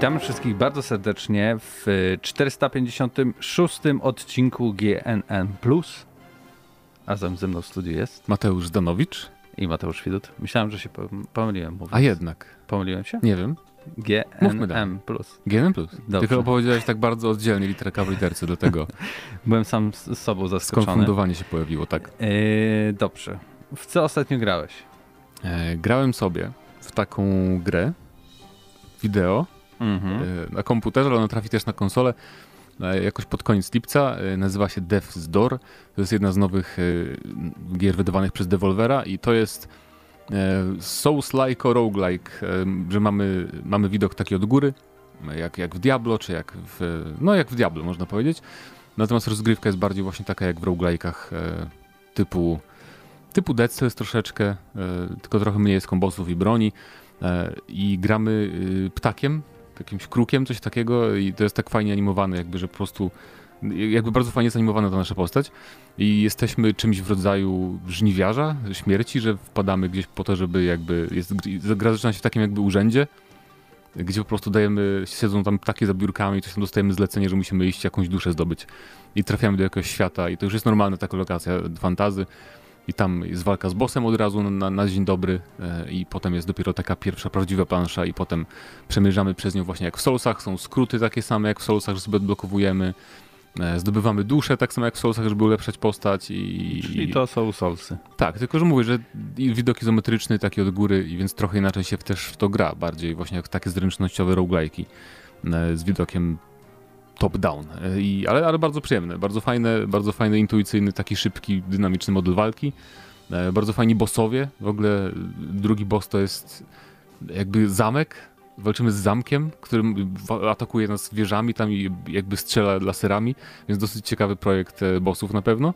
Witamy wszystkich bardzo serdecznie w 456 odcinku GNN+. A ze mną w studiu jest Mateusz Danowicz i Mateusz Widut. Myślałem, że się pomyliłem. Mówiąc. A jednak. Pomyliłem się? Nie wiem. GNM+. GNM+. Dobrze. Tylko opowiedziałeś tak bardzo oddzielnie literka w literce, dlatego Byłem sam z sobą zaskoczony. Skonfundowanie się pojawiło, tak. Yy, dobrze. W co ostatnio grałeś? E, grałem sobie w taką grę wideo mhm. E, na komputerze, ale ona trafi też na konsolę e, jakoś pod koniec lipca. E, nazywa się Death's Door. To jest jedna z nowych gier wydawanych przez Devolvera i to jest Souls-like, roguelike, że mamy, mamy widok taki od góry, jak, jak w Diablo, czy jak w, no jak w Diablo można powiedzieć. Natomiast rozgrywka jest bardziej właśnie taka jak w roguelike'ach typu, typu Dead Cells troszeczkę, tylko trochę mniej jest kombosów i broni i gramy y, ptakiem, jakimś krukiem, coś takiego i to jest tak fajnie animowane, jakby, że po prostu jakby bardzo fajnie jest animowana ta nasza postać i jesteśmy czymś w rodzaju żniwiarza, śmierci, że wpadamy gdzieś po to, żeby jakby, jest, gra zaczyna się w takim jakby urzędzie, gdzie po prostu dajemy, siedzą tam takie za biurkami, coś tam dostajemy zlecenie, że musimy iść jakąś duszę zdobyć i trafiamy do jakiegoś świata i to już jest normalna taka lokacja fantazy, i tam jest walka z bossem od razu na, na dzień dobry e, i potem jest dopiero taka pierwsza prawdziwa plansza i potem przemierzamy przez nią właśnie jak w Soulsach, są skróty takie same jak w Soulsach, że sobie odblokowujemy, e, zdobywamy duszę tak samo jak w Soulsach, żeby ulepszać postać i... Czyli to są Soulsy. Tak, tylko że mówię, że widok izometryczny taki od góry i więc trochę inaczej się też w to gra, bardziej właśnie jak takie zręcznościowe roguelike'i e, z widokiem top-down, e, ale, ale bardzo przyjemne, bardzo fajne, bardzo fajny, intuicyjny, taki szybki, dynamiczny model walki. E, bardzo fajni bossowie, w ogóle drugi boss to jest jakby zamek, walczymy z zamkiem, którym atakuje nas wieżami tam i jakby strzela laserami, więc dosyć ciekawy projekt e, bossów na pewno.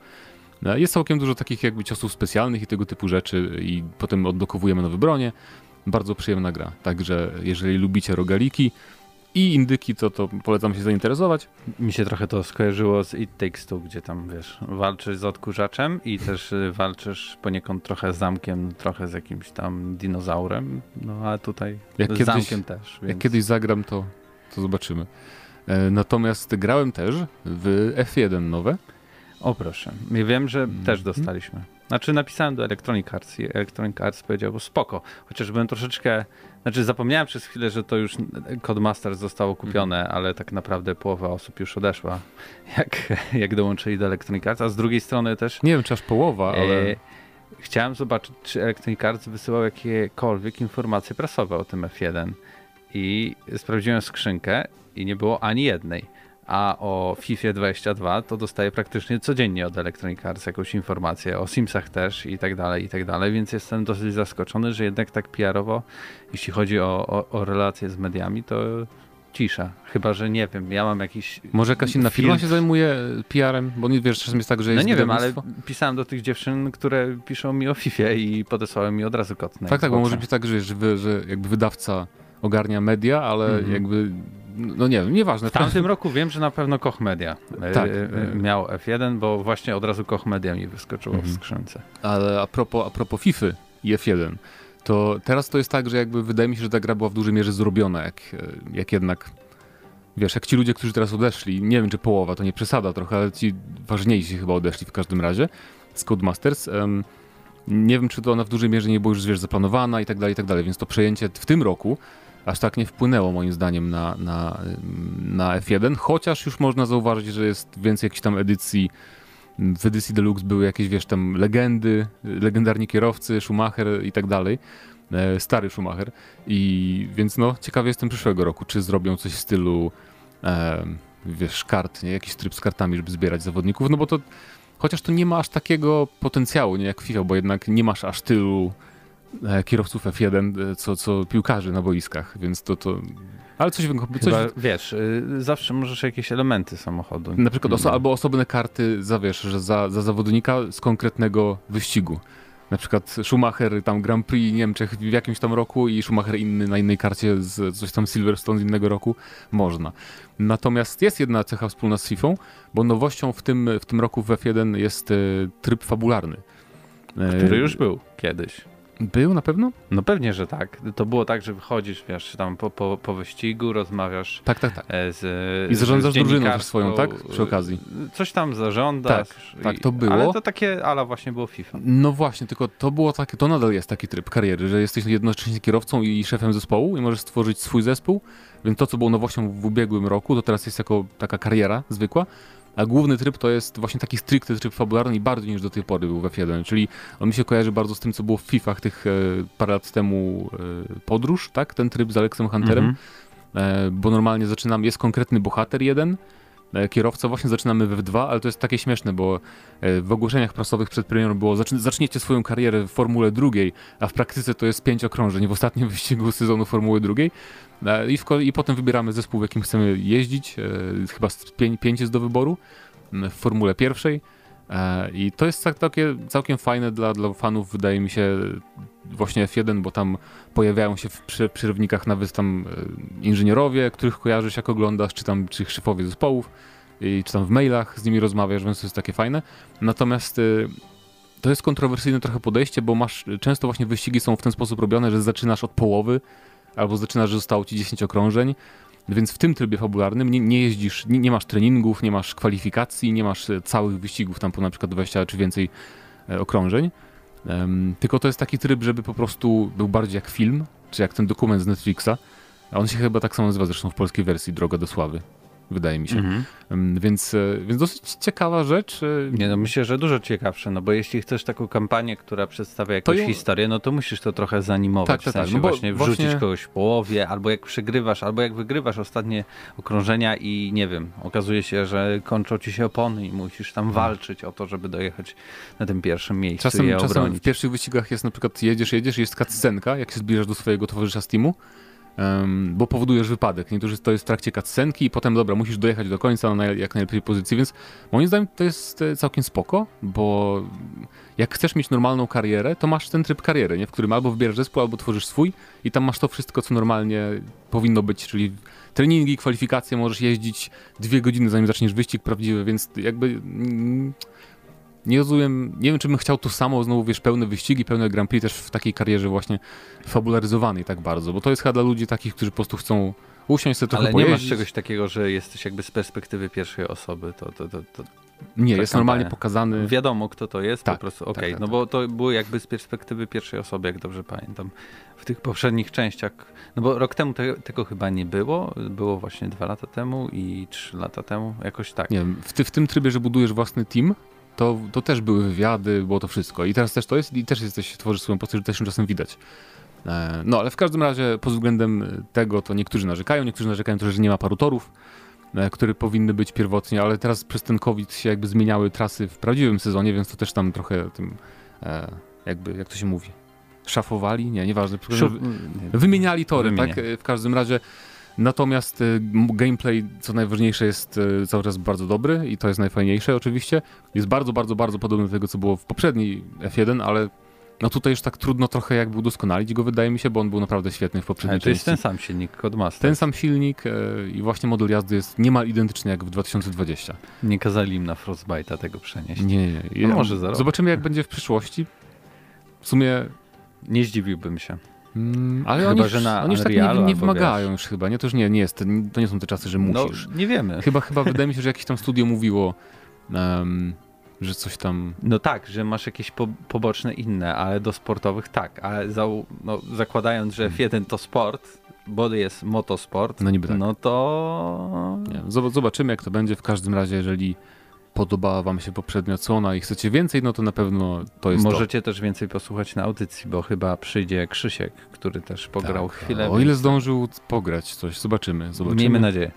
Jest całkiem dużo takich jakby ciosów specjalnych i tego typu rzeczy i potem odblokowujemy nowe bronie. Bardzo przyjemna gra, także jeżeli lubicie rogaliki, i indyki, to, to polecam się zainteresować. Mi się trochę to skojarzyło z It Takes Two, gdzie tam, wiesz, walczysz z odkurzaczem i też y, walczysz poniekąd trochę z zamkiem, trochę z jakimś tam dinozaurem, no a tutaj jak z kiedyś, zamkiem też. Więc... Jak kiedyś zagram, to, to zobaczymy. E, natomiast grałem też w F1 nowe. O proszę. Ja wiem, że -hmm. też dostaliśmy. Znaczy napisałem do Electronic Arts i Electronic Arts powiedział, spoko, chociaż byłem troszeczkę znaczy zapomniałem przez chwilę, że to już Codemaster zostało kupione, mhm. ale tak naprawdę połowa osób już odeszła, jak, jak dołączyli do Electronic Arts, a z drugiej strony też... Nie wiem, czy aż połowa, e, ale... E, chciałem zobaczyć, czy Electronic Arts wysyłał jakiekolwiek informacje prasowe o tym F1 i sprawdziłem skrzynkę i nie było ani jednej a o FIFA 22 to dostaję praktycznie codziennie od Electronic Arts jakąś informację, o Simsach też i tak dalej, i tak dalej, więc jestem dosyć zaskoczony, że jednak tak PR-owo, jeśli chodzi o, o, o relacje z mediami, to cisza. Chyba, że nie wiem, ja mam jakiś. Może jakaś inna firma się zajmuje PR-em? Bo nie wiesz, czasem jest tak, że no jest. No nie wiem, ale pisałem do tych dziewczyn, które piszą mi o FIFA i podesłałem mi od razu kotne. Tak, tak, bo może być tak, że, że jakby wydawca ogarnia media, ale mm -hmm. jakby no nie wiem, nieważne. W tamtym roku wiem, że na pewno Koch Media e, tak. E, miał F1, bo właśnie od razu Koch Media mi wyskoczyło mhm. w skrzynce. Ale a propos, a propos FIFA i F1, to teraz to jest tak, że jakby wydaje mi się, że ta gra była w dużej mierze zrobiona, jak, jak jednak wiesz, jak ci ludzie, którzy teraz odeszli, nie wiem czy połowa, to nie przesada trochę, ale ci ważniejsi chyba odeszli w każdym razie z Codemasters. Um, nie wiem, czy to ona w dużej mierze nie była już wiesz, zaplanowana i tak dalej, i tak dalej, więc to przejęcie w tym roku aż tak nie wpłynęło moim zdaniem na, na, na F1, chociaż już można zauważyć, że jest więcej jakichś tam edycji w edycji Deluxe były jakieś, wiesz, tam legendy, legendarni kierowcy, Schumacher i tak dalej. E, stary Schumacher. I więc no, ciekawy jestem przyszłego roku, czy zrobią coś w stylu e, wiesz, kart, nie? Jakiś tryb z kartami, żeby zbierać zawodników, no bo to chociaż to nie ma aż takiego potencjału, nie jak FIFA, bo jednak nie masz aż tylu kierowców F1, e, co, co piłkarzy na boiskach, więc to, to ale coś, coś... wiesz, y, zawsze możesz jakieś elementy samochodu. Na przykład oso albo osobne karty za, wiesz, że za, za zawodnika z konkretnego wyścigu. Na przykład Schumacher tam Grand Prix Niemczech w jakimś tam roku i Schumacher inny na innej karcie z coś tam Silverstone z innego roku. Można. Natomiast jest jedna cecha wspólna z FIFA, bo nowością w tym, w tym roku w F1 jest y, tryb fabularny. Który już był kiedyś. Był na pewno? No pewnie, że tak. To było tak, że wychodzisz, wiesz, tam po, po, po wyścigu, rozmawiasz Tak, tak, tak. e, z I zarządzasz z drużyną też swoją, tak? Przy okazji. Coś tam zarządzasz. Tak, tak, to było. Ale to takie ala właśnie było FIFA. No właśnie, tylko to było takie, to nadal jest taki tryb kariery, że jesteś jednocześnie kierowcą i szefem zespołu i możesz stworzyć swój zespół, więc to, co było nowością w ubiegłym roku, to teraz jest jako taka kariera zwykła, a główny tryb to jest właśnie taki stricte tryb fabularny i bardziej niż do tej pory był w F1, czyli on mi się kojarzy bardzo z tym, co było w FIFAch tych e, parę lat temu e, podróż, tak, ten tryb z Alexem Hunterem, Mhm. e, bo normalnie zaczynam, jest konkretny bohater jeden, e, kierowca, właśnie zaczynamy we F2, ale to jest takie śmieszne, bo e, w ogłoszeniach prasowych przed premierą było zaczn- zaczniecie swoją karierę w Formule drugiej, a w praktyce to jest pięć okrążeń w ostatnim wyścigu sezonu Formuły drugiej. E, i, w, i potem wybieramy zespół, w jakim chcemy jeździć, chyba pięć jest do wyboru w Formule pierwszej i to jest tak, takie całkiem fajne dla, dla fanów, wydaje mi się, właśnie F1, bo tam pojawiają się w przerywnikach nawet tam e, inżynierowie, których kojarzysz jak oglądasz, czy tam czy szefowie zespołów, i, czy tam w mailach z nimi rozmawiasz, więc to jest takie fajne. Natomiast y, to jest kontrowersyjne trochę podejście, bo masz często właśnie wyścigi są w ten sposób robione, że zaczynasz od połowy, albo zaczynasz, że zostało ci 10 okrążeń. Więc w tym trybie fabularnym nie, nie jeździsz, nie, nie masz treningów, nie masz kwalifikacji, nie masz e, całych wyścigów, tam po na przykład 20 czy więcej e, okrążeń. Em, tylko to jest taki tryb, żeby po prostu był bardziej jak film, czy jak ten dokument z Netflixa. A on się chyba tak samo nazywa zresztą w polskiej wersji Droga do Sławy, wydaje mi się. Mhm. Więc, e, więc dosyć ciekawa rzecz. e, Nie no, myślę, że dużo ciekawsze, no bo jeśli chcesz taką kampanię, która przedstawia jakąś ją- historię, no to musisz to trochę zanimować, Tak, tak, w sensie tak, no bo właśnie wrzucić właśnie- kogoś w połowie, albo jak przegrywasz, albo jak wygrywasz ostatnie okrążenia i nie wiem, okazuje się, że kończą ci się opony i musisz tam walczyć o to, żeby dojechać na tym pierwszym miejscu i Czasem, je czasem w pierwszych wyścigach jest na przykład jedziesz, jedziesz i jest cutscenka, jak się zbliżasz do swojego towarzysza z teamu, em, bo powodujesz wypadek. Niektórzy to jest w trakcie cutscenki i potem, dobra, musisz dojechać do końca na jak najlepiej pozycji, więc moim zdaniem to jest e, całkiem spoko, bo jak chcesz mieć normalną karierę, to masz ten tryb kariery, nie? w którym albo wybierasz zespół, albo tworzysz swój i tam masz to wszystko, co normalnie powinno być, czyli treningi, kwalifikacje, możesz jeździć dwie godziny, zanim zaczniesz wyścig prawdziwy, więc jakby... mm, nie rozumiem, nie wiem, czy bym chciał to samo, znowu wiesz, pełne wyścigi, pełne Grand Prix też w takiej karierze właśnie fabularyzowanej tak bardzo, bo to jest chyba dla ludzi takich, którzy po prostu chcą usiąść sobie trochę Ale nie masz pojeździć. czegoś takiego, że jesteś jakby z perspektywy pierwszej osoby, to, to, to, to Nie, jest normalnie pokazany. wiadomo kto to jest, Tak, po prostu tak, okej, tak, no tak. bo to było jakby z perspektywy pierwszej osoby, jak dobrze pamiętam. W tych poprzednich częściach, no bo rok temu te, tego chyba nie było, było właśnie dwa lata temu i trzy lata temu, jakoś tak. Nie wiem, w, ty, w tym trybie, że budujesz własny team, to, to też były wywiady, było to wszystko. I teraz też to jest i też jesteś, tworzysz swoją postać, że też ją czasem widać. E, No, ale w każdym razie pod względem tego to niektórzy narzekają, niektórzy narzekają też, że nie ma paru torów, e, które powinny być pierwotnie, ale teraz przez ten COVID się jakby zmieniały trasy w prawdziwym sezonie, więc to też tam trochę tym e, jakby, jak to się mówi, szafowali? Nie, nieważne. Szub- Wymieniali tory, Wymienia. tak? E, W każdym razie. Natomiast m- gameplay, co najważniejsze, jest e, cały czas bardzo dobry i to jest najfajniejsze oczywiście. Jest bardzo, bardzo, bardzo podobny do tego, co było w poprzedniej F1, ale no tutaj już tak trudno trochę jakby udoskonalić go, wydaje mi się, bo on był naprawdę świetny w poprzedniej Ale to jest części. ten sam silnik Codemaster. Ten sam silnik e, i właśnie model jazdy jest niemal identyczny jak w 2020. Nie kazali im na Frostbite'a tego przenieść. Nie, nie, nie. No może zarobią. Zobaczymy jak będzie w przyszłości. W sumie Nie zdziwiłbym się. Mm, ale Chyba, oni, że już, na oni już tak nie, nie wymagają już chyba, nie? To już nie, nie jest, to nie są te czasy, że musisz. No, nie wiemy. Chyba, chyba wydaje mi się, że jakieś tam studio mówiło, em, że coś tam... No tak, że masz jakieś po, poboczne inne, ale do sportowych tak, ale zau, no, zakładając, że F1 to sport, bo jest motosport, No niby tak. no to... Nie, zobaczymy jak to będzie. W każdym razie, jeżeli podobała wam się poprzednia odsłona i chcecie więcej, no to na pewno to jest Możecie też więcej posłuchać na audycji, bo chyba przyjdzie Krzysiek, który też to. pograł Tak, chwilę. O ile więc zdążył pograć coś, zobaczymy. zobaczymy. Miejmy nadzieję.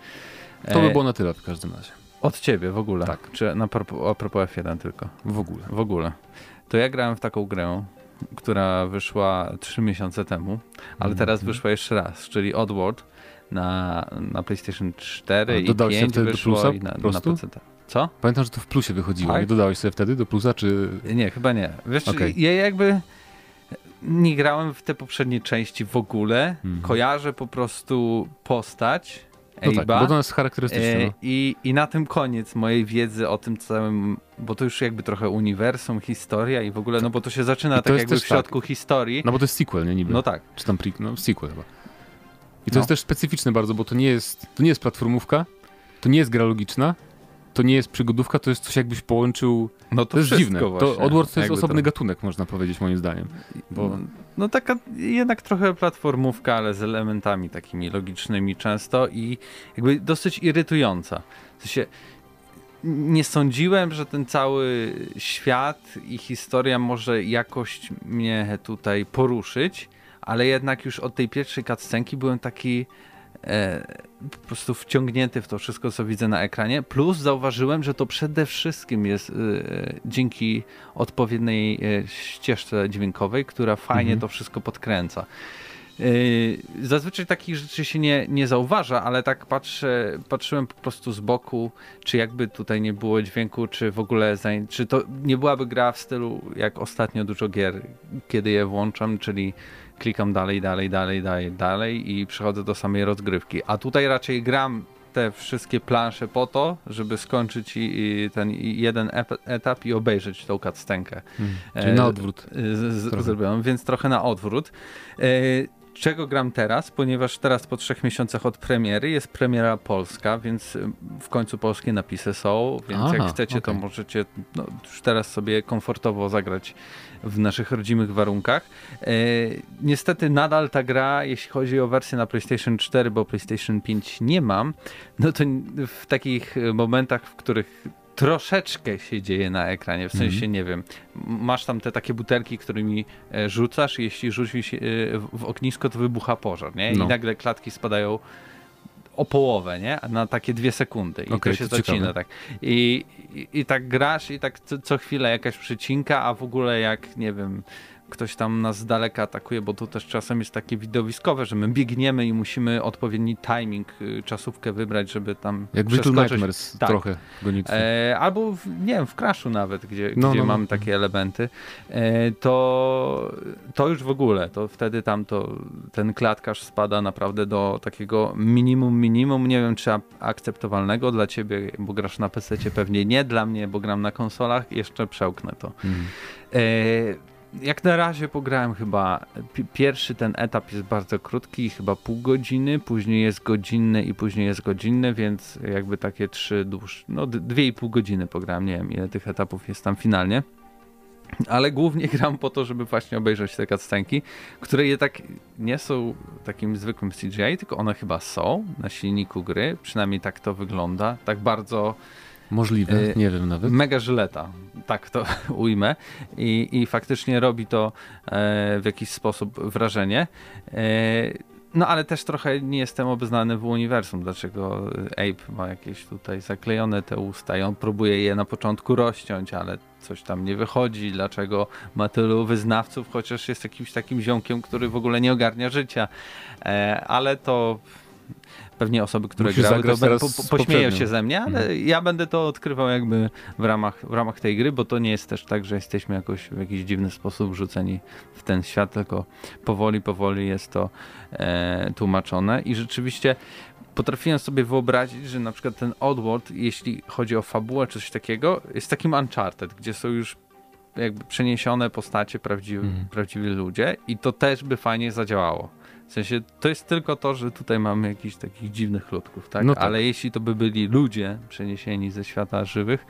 To by E, było na tyle w każdym razie. Od ciebie w ogóle. Tak. Czy na propos, a propos F1 tylko? W ogóle. W ogóle. To ja grałem w taką grę, która wyszła 3 miesiące temu, ale teraz Mhm. wyszła jeszcze raz, czyli Oddworld na, na PlayStation 4 A i dodałeś sobie 5 wtedy do wyszło plusa i na, na? PC. Co? Pamiętam, że to w plusie wychodziło. Tak? Nie dodałeś sobie wtedy do plusa, czy... Nie, chyba nie. Wiesz, Okej. ja jakby nie grałem w te poprzednie części w ogóle. Mhm. Kojarzę po prostu postać No tak, bo to jest charakterystyczne. E, No. I, I na tym koniec mojej wiedzy o tym całym, bo to już jakby trochę uniwersum, historia i w ogóle, no bo to się zaczyna to tak jakby w tak. środku historii. no bo to jest sequel, nie niby. No tak. Czy tam pre... no sequel chyba. I to No. jest też specyficzne bardzo, bo to nie jest, to nie jest platformówka, to nie jest gra logiczna, to nie jest przygodówka, to jest coś jakbyś połączył... No To, jest wszystko dziwne. Właśnie, to Odward to jest osobny trochę. gatunek, można powiedzieć moim zdaniem. Bo... No, no taka jednak trochę platformówka, ale z elementami takimi logicznymi często i jakby dosyć irytująca. W sensie nie sądziłem, że ten cały świat i historia może jakoś mnie tutaj poruszyć, ale jednak już od tej pierwszej cutscenki byłem taki po prostu wciągnięty w to wszystko, co widzę na ekranie. Plus zauważyłem, że to przede wszystkim jest e, dzięki odpowiedniej e, ścieżce dźwiękowej, która fajnie Mhm. to wszystko podkręca. Zazwyczaj takich rzeczy się nie, nie zauważa, ale tak patrzę, patrzyłem po prostu z boku, czy jakby tutaj nie było dźwięku, czy w ogóle, czy to nie byłaby gra w stylu jak ostatnio dużo gier, kiedy je włączam, czyli klikam dalej, dalej, dalej, dalej, dalej i przechodzę do samej rozgrywki. A tutaj raczej gram te wszystkie plansze po to, żeby skończyć ten jeden etap i obejrzeć tą cutscenkę. Hmm. Czyli E, na odwrót. zrobiłem, więc trochę na odwrót. E, czego gram teraz? Ponieważ teraz po trzech miesiącach od premiery jest premiera polska, więc e, w końcu polskie napisy są, więc Aha, jak chcecie, to okej. możecie no, już teraz sobie komfortowo zagrać w naszych rodzimych warunkach. E, niestety nadal ta gra, jeśli chodzi o wersję na PlayStation 4, bo PlayStation 5 nie mam, no to w takich e, momentach, w których troszeczkę się dzieje na ekranie, w sensie, Mhm. nie wiem, masz tam te takie butelki, którymi e, rzucasz jeśli rzucisz w- ognisko, to wybucha pożar, nie? No. I nagle klatki spadają o połowę, nie? Na takie dwie sekundy i Okej, to się to zacina ciekawe. tak. I, i, tak grasz i tak co, co chwilę jakaś przycinka, a w ogóle jak, nie wiem, ktoś tam nas z daleka atakuje, bo to też czasem jest takie widowiskowe, że my biegniemy i musimy odpowiedni timing, y, czasówkę wybrać, żeby tam Jak Little. Nightmares Tak. trochę gonitwy. E, albo w, nie wiem, w Crashu nawet, gdzie, No, gdzie no, no. mamy takie elementy, e, to, to już w ogóle, to wtedy tam to, ten klatkarz spada naprawdę do takiego minimum, minimum, nie wiem czy akceptowalnego dla ciebie, bo grasz na PC, pewnie nie, dla mnie, bo gram na konsolach, jeszcze przełknę to. Mhm. E, jak na razie pograłem chyba, pi- pierwszy ten etap jest bardzo krótki, chyba pół godziny, później jest godzinny i później jest godzinny, więc jakby takie trzy dłuższe, no dwie i pół godziny pograłem, nie wiem ile tych etapów jest tam finalnie. Ale głównie gram po to, żeby właśnie obejrzeć te cutscenki, które jednak nie są takim zwykłym CGI, tylko one chyba są na silniku gry, przynajmniej tak to wygląda, tak bardzo Możliwe, e, nie wiem nawet. Mega żyleta, tak to ujmę. I, I faktycznie robi to e, w jakiś sposób wrażenie. E, no ale też trochę nie jestem obeznany w uniwersum, dlaczego Ape ma jakieś tutaj zaklejone te usta i on próbuje je na początku rozciąć, ale coś tam nie wychodzi, dlaczego ma tylu wyznawców, chociaż jest jakimś takim ziomkiem, który w ogóle nie ogarnia życia. E, ale to pewnie osoby, które Musisz grały, to po, po, pośmieją się ze mnie, ale ja będę to odkrywał jakby w ramach, w ramach tej gry, bo to nie jest też tak, że jesteśmy jakoś w jakiś dziwny sposób wrzuceni w ten świat, tylko powoli, powoli jest to e, tłumaczone i rzeczywiście potrafiłem sobie wyobrazić, że na przykład ten Oddworld, jeśli chodzi o fabułę czy coś takiego, jest takim Uncharted, gdzie są już jakby przeniesione postacie, prawdziwi, Mhm. prawdziwi ludzie i to też by fajnie zadziałało. W sensie to jest tylko to, że tutaj mamy jakichś takich dziwnych ludków, tak? No tak. Ale jeśli to by byli ludzie przeniesieni ze świata żywych,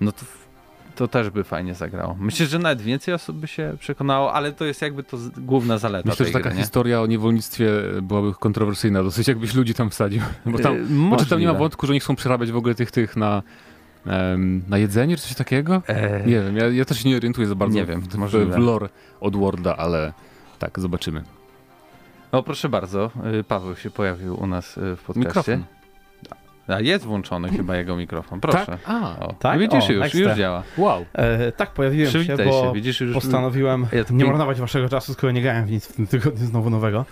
no to, to też by fajnie zagrało. Myślę, że nawet więcej osób by się przekonało, ale to jest jakby to główna zaleta Myślę, że taka gry, historia o niewolnictwie byłaby kontrowersyjna dosyć, jakbyś ludzi tam wsadził. Bo tam, E, bo czy tam nie ma wątku, że nie chcą przerabiać w ogóle tych tych na, na jedzenie czy coś takiego? E, Nie wiem, ja, ja też się nie orientuję za bardzo Nie wiem, w, w, w lore od Worda, ale tak, zobaczymy. No proszę bardzo, y, Paweł się pojawił u nas y, w podcaście. Mikrofon. A jest włączony chyba jego mikrofon, proszę. Tak? A, O, Tak? Widzisz O, już, ekstra. już działa. wow. E, tak, pojawiłem się, bo się, widzisz już. postanowiłem Ja nie pięk- marnować waszego czasu, skoro nie grałem w nic w tym tygodniu znowu nowego.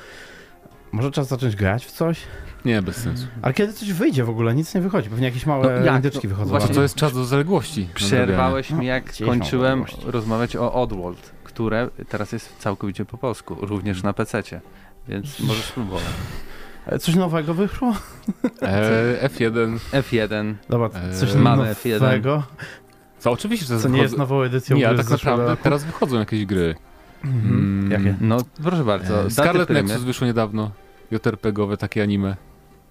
Może czas zacząć grać w coś? Nie, bez sensu. Ale kiedy coś wyjdzie w ogóle, nic nie wychodzi. Pewnie jakieś małe No jak? indyczki No wychodzą. właśnie- to jest czas do zaległości. Przerwałeś No, mi jak mam kończyłem rozmawiać o Oddworld, które teraz jest całkowicie po polsku, również na PC, więc możesz spróbować. E, Coś nowego wyszło? E, F1. F1. Dobra, coś Eee, mamy F1. nowego, Co oczywiście, że co nie jest wychodzą- nową edycją Nie, ale tak naprawdę roku. teraz wychodzą jakieś gry. Mhm. Mm. Jakie? No proszę bardzo. E, Scarlet. Nexus wyszło niedawno. JRPG-owe takie anime.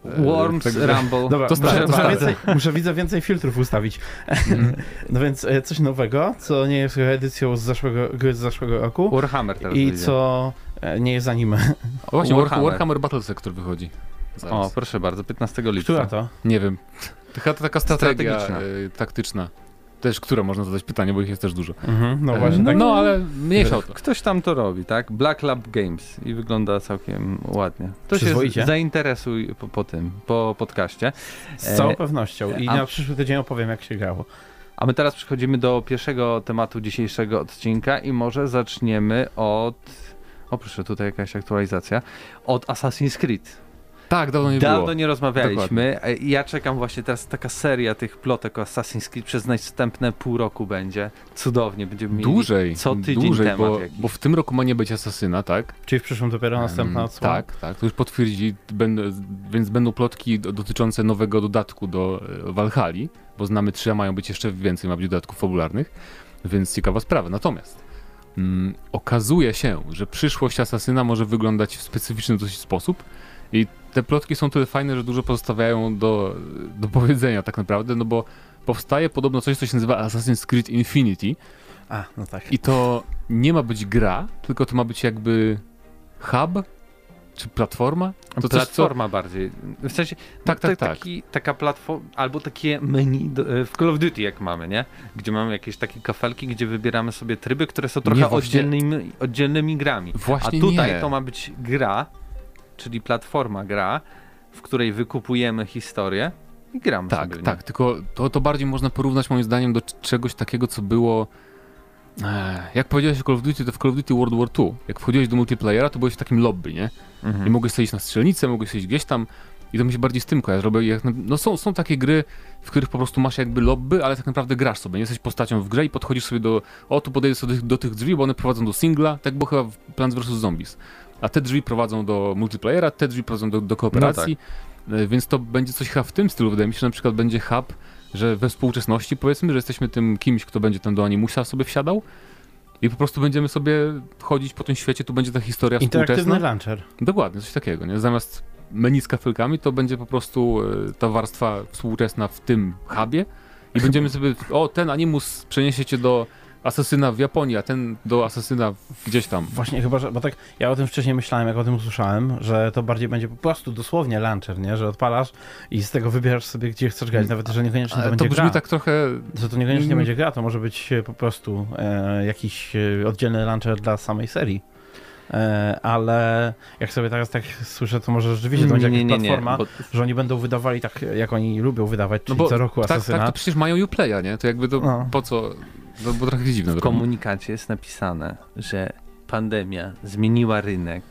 E, Worms, także- Rumble. Dobra, To muszę, stare, muszę, stare. więcej, muszę widzę więcej filtrów ustawić. Mhm. No więc e, coś nowego, co nie jest edycją z zeszłego, gry z zeszłego roku Warhammer teraz i wyjdzie. co e, nie jest anime. O, właśnie, Warhammer. Warhammer. Warhammer Battle Sector wychodzi. Zaraz. O, proszę bardzo, 15 lipca. Która to? Nie wiem. Taka, taka strategia Strategiczna. e, taktyczna. Też, która można zadać pytanie, bo ich jest też dużo. Mhm, no E, właśnie, no, tak. no ale mniejsza o to. Ktoś tam to robi, tak? Black Lab Games i wygląda całkiem ładnie. To się zainteresuj po, po tym, po podcaście. Z całą e, pewnością. I a- na przyszły tydzień opowiem, jak się grało. A my teraz przechodzimy do pierwszego tematu dzisiejszego odcinka i może zaczniemy od... O proszę, tutaj jakaś aktualizacja. Od Assassin's Creed. Tak, dawno nie Dawno było. nie rozmawialiśmy. E, Ja czekam właśnie teraz taka seria tych plotek o Assassin's Creed przez następne pół roku będzie. Cudownie, będziemy mieli Dłużej, co tydzień dłużej, temat bo, jakiś. bo w tym roku ma nie być Asasyna, tak? Czyli w przyszłym dopiero następna Em, odsłona? Tak, tak, to już potwierdzi, więc będą plotki do- dotyczące nowego dodatku do e, Valhalla, bo znamy trzy, a mają być jeszcze więcej, ma być dodatków fabularnych, więc ciekawa sprawa. Natomiast mm, okazuje się, że przyszłość Asasyna może wyglądać w specyficzny dosyć sposób i te plotki są tyle fajne, że dużo pozostawiają do, do powiedzenia tak naprawdę, no bo powstaje podobno coś, co się nazywa Assassin's Creed Infinity, A, no tak. i to nie ma być gra, tylko to ma być jakby hub czy platforma. To coś, co, Platforma bardziej. W sensie, Tak, to tak, tak. Taki, taka platforma, albo takie menu do, e, w Call of Duty jak mamy, nie? Gdzie mamy jakieś takie kafelki, gdzie wybieramy sobie tryby, które są trochę Nie, właśnie- oddzielnymi, oddzielnymi grami. A Właśnie tutaj nie. to ma być gra, czyli platforma gra, w której wykupujemy historię i gramy Tak, sobie. tak, tylko to, to bardziej można porównać moim zdaniem do czegoś takiego, co było. E, jak powiedziałeś o Call of Duty, to w Call of Duty World War II, jak wchodziłeś do multiplayera, to byłeś w takim lobby, nie? Mhm. I mogłeś iść na strzelnicę, mogłeś iść gdzieś tam. I to mi się bardziej z tym kojarzy. Jak, no są, są takie gry, w których po prostu masz jakby lobby, ale tak naprawdę grasz sobie. Nie jesteś postacią w grze i podchodzisz sobie do. O, tu podejdę sobie do, do tych drzwi, bo one prowadzą do singla. Tak było chyba w Plants vs. Zombies. A te drzwi prowadzą do multiplayera, te drzwi prowadzą do, do kooperacji. E, Więc to będzie coś chyba w tym stylu. Wydaje mi się, że na przykład będzie hub, że we współczesności powiedzmy, że jesteśmy tym kimś, kto będzie tam do animusa sobie wsiadał. I po prostu będziemy sobie chodzić po tym świecie, tu będzie ta historia Interaktywny współczesna. launcher. Dokładnie, coś takiego, nie? Zamiast menu z kafelkami, to będzie po prostu e, ta warstwa współczesna w tym hubie i będziemy sobie, o, ten animus przeniesie cię do asasyna w Japonii, a ten do asasyna w- gdzieś tam. Właśnie chyba, że, bo tak ja o tym wcześniej myślałem, jak o tym usłyszałem, że to bardziej będzie po prostu dosłownie launcher, nie? Że odpalasz i z tego wybierasz sobie, gdzie chcesz grać, nawet że niekoniecznie to Ale będzie to brzmi gra. tak trochę, Że to niekoniecznie Mm. będzie gra, to może być e, po prostu e, jakiś e, oddzielny launcher dla samej serii. E, ale jak sobie teraz tak słyszę, to może rzeczywiście to będzie jakaś platforma, bo że oni będą wydawali tak, jak oni lubią wydawać, czyli No bo co roku tak, Asasyna. tak, to przecież mają Uplaya, nie? To jakby to No. po co, no, bo trochę dziwne. w komunikacie jest napisane, że pandemia zmieniła rynek.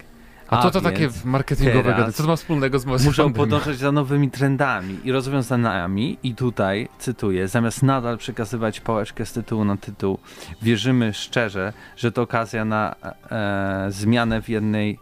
A to to więc takie marketingowe gady. Co to ma wspólnego z Muszą pandemią? podążać za nowymi trendami i rozwiązaniami i tutaj, cytuję, zamiast nadal przekazywać pałeczkę z tytułu na tytuł, wierzymy szczerze, że to okazja na e, zmianę w jednej e,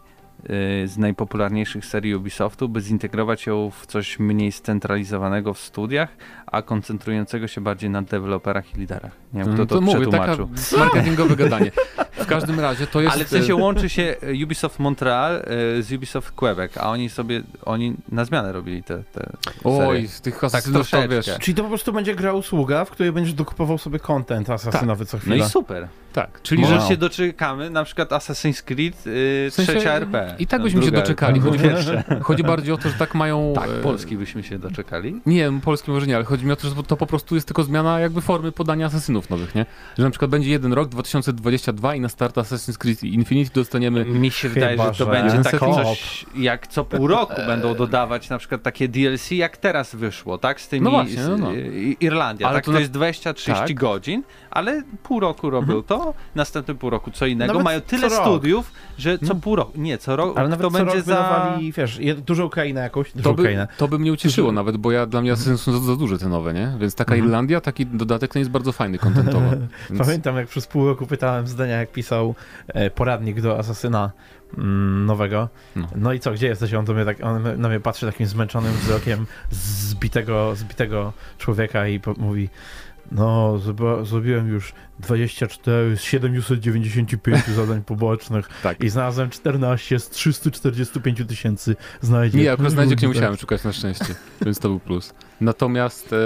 z najpopularniejszych serii Ubisoftu, by zintegrować ją w coś mniej scentralizowanego w studiach, a koncentrującego się bardziej na deweloperach i liderach. Nie wiem, kto No to, to mówię, przetłumaczył. marketingowe gadanie. W każdym razie to jest... Ale w sensie łączy się e, Ubisoft Montreal z Ubisoft Quebec, a oni sobie, oni na zmianę robili te, te Oj, serie. z tych asasynów to wiesz... Czyli to po prostu będzie gra usługa, w której będziesz dokupował sobie content asasynowy co No chwilę. i super. Tak, Czyli Wow. że się doczekamy na przykład Assassin's Creed y, W sensie trzecia RP. I tak No, byśmy się druga doczekali. RP. Chodzi, chodzi bardziej o to, że tak mają... Tak, e, Polski byśmy się doczekali. Nie, polski może nie, ale chodzi mi o to, że to po prostu jest tylko zmiana jakby formy podania asasynów nowych, nie? Że na przykład będzie jeden rok, 2022 i na start Assassin's Creed Infinity dostaniemy... Mi się Chyba, wydaje, że to że będzie takie co? coś, jak co pół roku będą dodawać na przykład takie DLC, jak teraz wyszło, tak? Z tymi No właśnie, no, no. y, Irlandia, Ale tak? to To, na- jest 20-30 tak. godzin, ale pół roku robią to innego, następnym pół roku co innego. Nawet Mają tyle co studiów, że co No. pół roku. Nie, co roku. Ale nawet to co będzie rok za. wiesz, dużą Ukrainę jakąś, dużą To by, Ukrainę. to by mnie ucieszyło Dużo- nawet, bo ja dla mnie są za, za duże te nowe, nie? Więc taka Mhm. Irlandia, taki dodatek to jest bardzo fajny kontentowo. Więc... Pamiętam, jak przez pół roku pytałem zdania, jak pisał e, poradnik do Asasyna mm, nowego. No. No. i co, gdzie jesteś? On, do mnie tak, on na mnie patrzy takim zmęczonym wzrokiem zbitego, zbitego człowieka i po, mówi no, zrobiłem już 24 z 795 zadań pobocznych Tak. i znalazłem 14 z 345 tysięcy znajdziek. Nie, akurat znajdziek nie musiałem szukać na szczęście, więc to był plus. Natomiast e,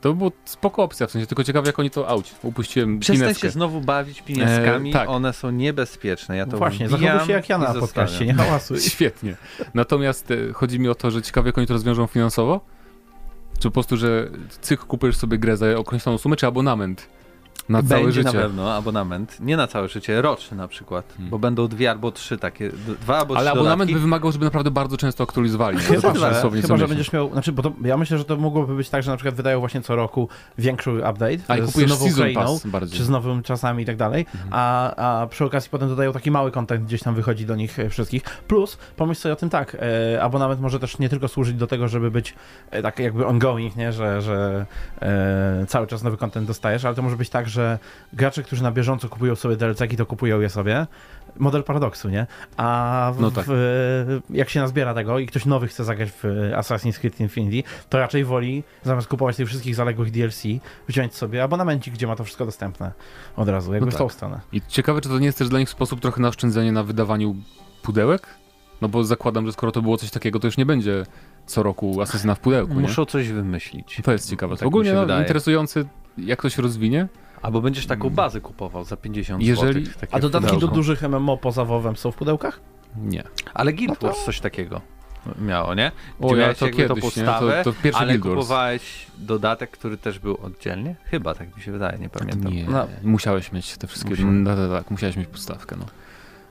to było spoko opcja, w sensie tylko ciekawe jak oni to auć. Upuściłem Przestań pineskę. się znowu bawić pieniążkami, E, tak. one są niebezpieczne. Ja to No Właśnie, zachowuj się jak ja na podcaście, nie hałasuj. Świetnie. Natomiast e, chodzi mi o to, że ciekawe jak oni to rozwiążą finansowo. Czy po prostu, że cyk kupujesz sobie grę za określoną sumę, czy abonament na całe Będzie życie. na pewno abonament, nie na całe życie, roczny na przykład, Hmm. bo będą dwie albo trzy takie, dwa albo Ale trzy abonament dodatki. by wymagał, żeby naprawdę bardzo często aktualizowali. nie? Chyba, co chyba, że miesiąc. będziesz miał, znaczy, bo to, ja myślę, że to mogłoby być tak, że na przykład wydają właśnie co roku większy update A z kupujesz nową Ukrainą, czy z nowym czasami i tak dalej, Mhm. a, a przy okazji potem dodają taki mały kontent, gdzieś tam wychodzi do nich e, wszystkich. Plus, pomyśl sobie o tym tak, e, abonament może też nie tylko służyć do tego, żeby być e, tak jakby ongoing, nie, że, że e, cały czas nowy kontent dostajesz, ale to może być tak, że gracze, którzy na bieżąco kupują sobie DLC-ki, to kupują je sobie. Model paradoksu, nie? A w, No tak. w, jak się nazbiera tego i ktoś nowy chce zagrać w Assassin's Creed Infinity, to raczej woli, zamiast kupować tych wszystkich zaległych DLC, wziąć sobie abonamencik, gdzie ma to wszystko dostępne od razu, jakby No w tak. tą stronę. I ciekawe, czy to nie jest też dla nich sposób trochę na oszczędzenie na wydawaniu pudełek? No bo zakładam, że skoro to było coś takiego, to już nie będzie co roku asesyna w pudełku, nie? Muszą coś wymyślić. To jest ciekawe. Tak Ogólnie no, wydaje. interesujące, jak to się rozwinie. Albo będziesz taką Mm. bazę kupował za 50 Jeżeli- zł. A dodatki do dużych MMO poza WoWem są w pudełkach? Nie. Ale Guild No to- Wars coś takiego miało, nie? O, Gdzie ja miałeś to kiedyś, nie? podstawę, To, to pierwszy ale Guild Wars. kupowałeś dodatek, który też był oddzielnie? Chyba, tak mi się wydaje, nie pamiętam. Nie, No. musiałeś mieć te wszystkie. Musiałem. No, tak, tak, musiałeś mieć podstawkę. No.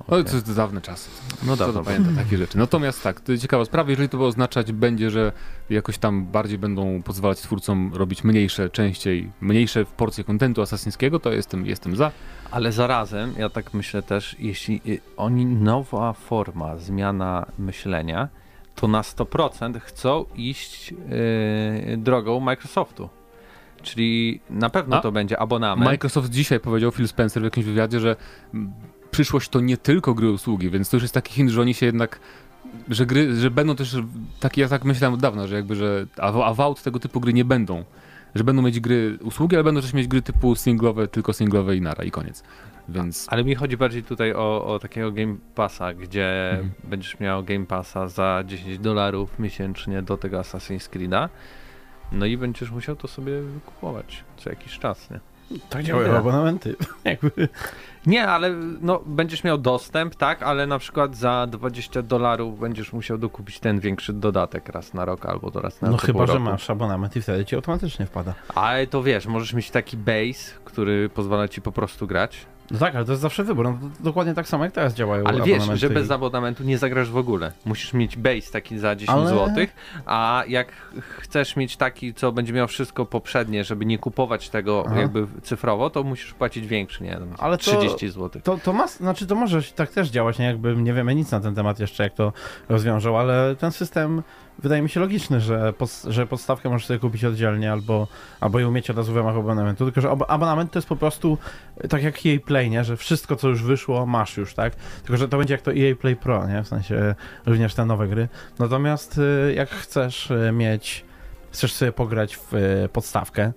Okej. No, to jest dawne czasy. No dobra, to pamięta takie rzeczy. Natomiast tak, to ciekawa sprawa, jeżeli to oznaczać będzie, że jakoś tam bardziej będą pozwalać twórcom robić mniejsze, częściej, mniejsze porcje kontentu asasyńskiego, to jestem, jestem za. Ale zarazem, ja tak myślę też, jeśli y, oni nowa forma, zmiana myślenia, to na 100% chcą iść y, drogą Microsoftu. Czyli na pewno A? to będzie abonament. Microsoft dzisiaj powiedział, Phil Spencer w jakimś wywiadzie, że mm, przyszłość to nie tylko gry usługi, więc to już jest taki hint, że oni się jednak że gry, że będą też takie, ja tak myślałem od dawna, że jakby, że a, a w out tego typu gry nie będą. Że będą mieć gry usługi, ale będą też mieć gry typu singlowe, tylko singlowe i nara i koniec. Więc Ale mi chodzi bardziej tutaj o, o takiego Game Passa, gdzie Mhm. będziesz miał Game Passa za 10 dolarów miesięcznie do tego Assassin's Creed'a. No i będziesz musiał to sobie kupować co jakiś czas, nie? Tak działają działają abonamenty. jakby. Nie, ale no, będziesz miał dostęp, tak, ale na przykład za 20 dolarów będziesz musiał dokupić ten większy dodatek raz na rok albo raz na No chyba, że roku. masz abonament i wtedy ci automatycznie wpada. Ale to wiesz, możesz mieć taki base, który pozwala ci po prostu grać. No tak, ale to jest zawsze wybór. No, dokładnie tak samo jak teraz działają Ale wiesz, że bez abonamentu nie zagrasz w ogóle. Musisz mieć base taki za 10 Ale- zł, a jak chcesz mieć taki, co będzie miał wszystko poprzednie, żeby nie kupować tego Aha. jakby cyfrowo, to musisz płacić większy, nie wiem, Ale to- 30 zł. To, to ma, znaczy to może tak też działać, nie? Jakby nie wiemy nic na ten temat jeszcze, jak to rozwiążą, ale ten system wydaje mi się logiczny, że, pod, że podstawkę możesz sobie kupić oddzielnie albo, albo ją mieć od razu w ramach abonamentu, tylko że ab- abonament to jest po prostu tak jak EA Play, nie? Że wszystko, co już wyszło, masz już, tak? Tylko, że to będzie jak to EA Play Pro, nie? W sensie również te nowe gry. Natomiast y, jak chcesz mieć, chcesz sobie pograć w podstawkę, e,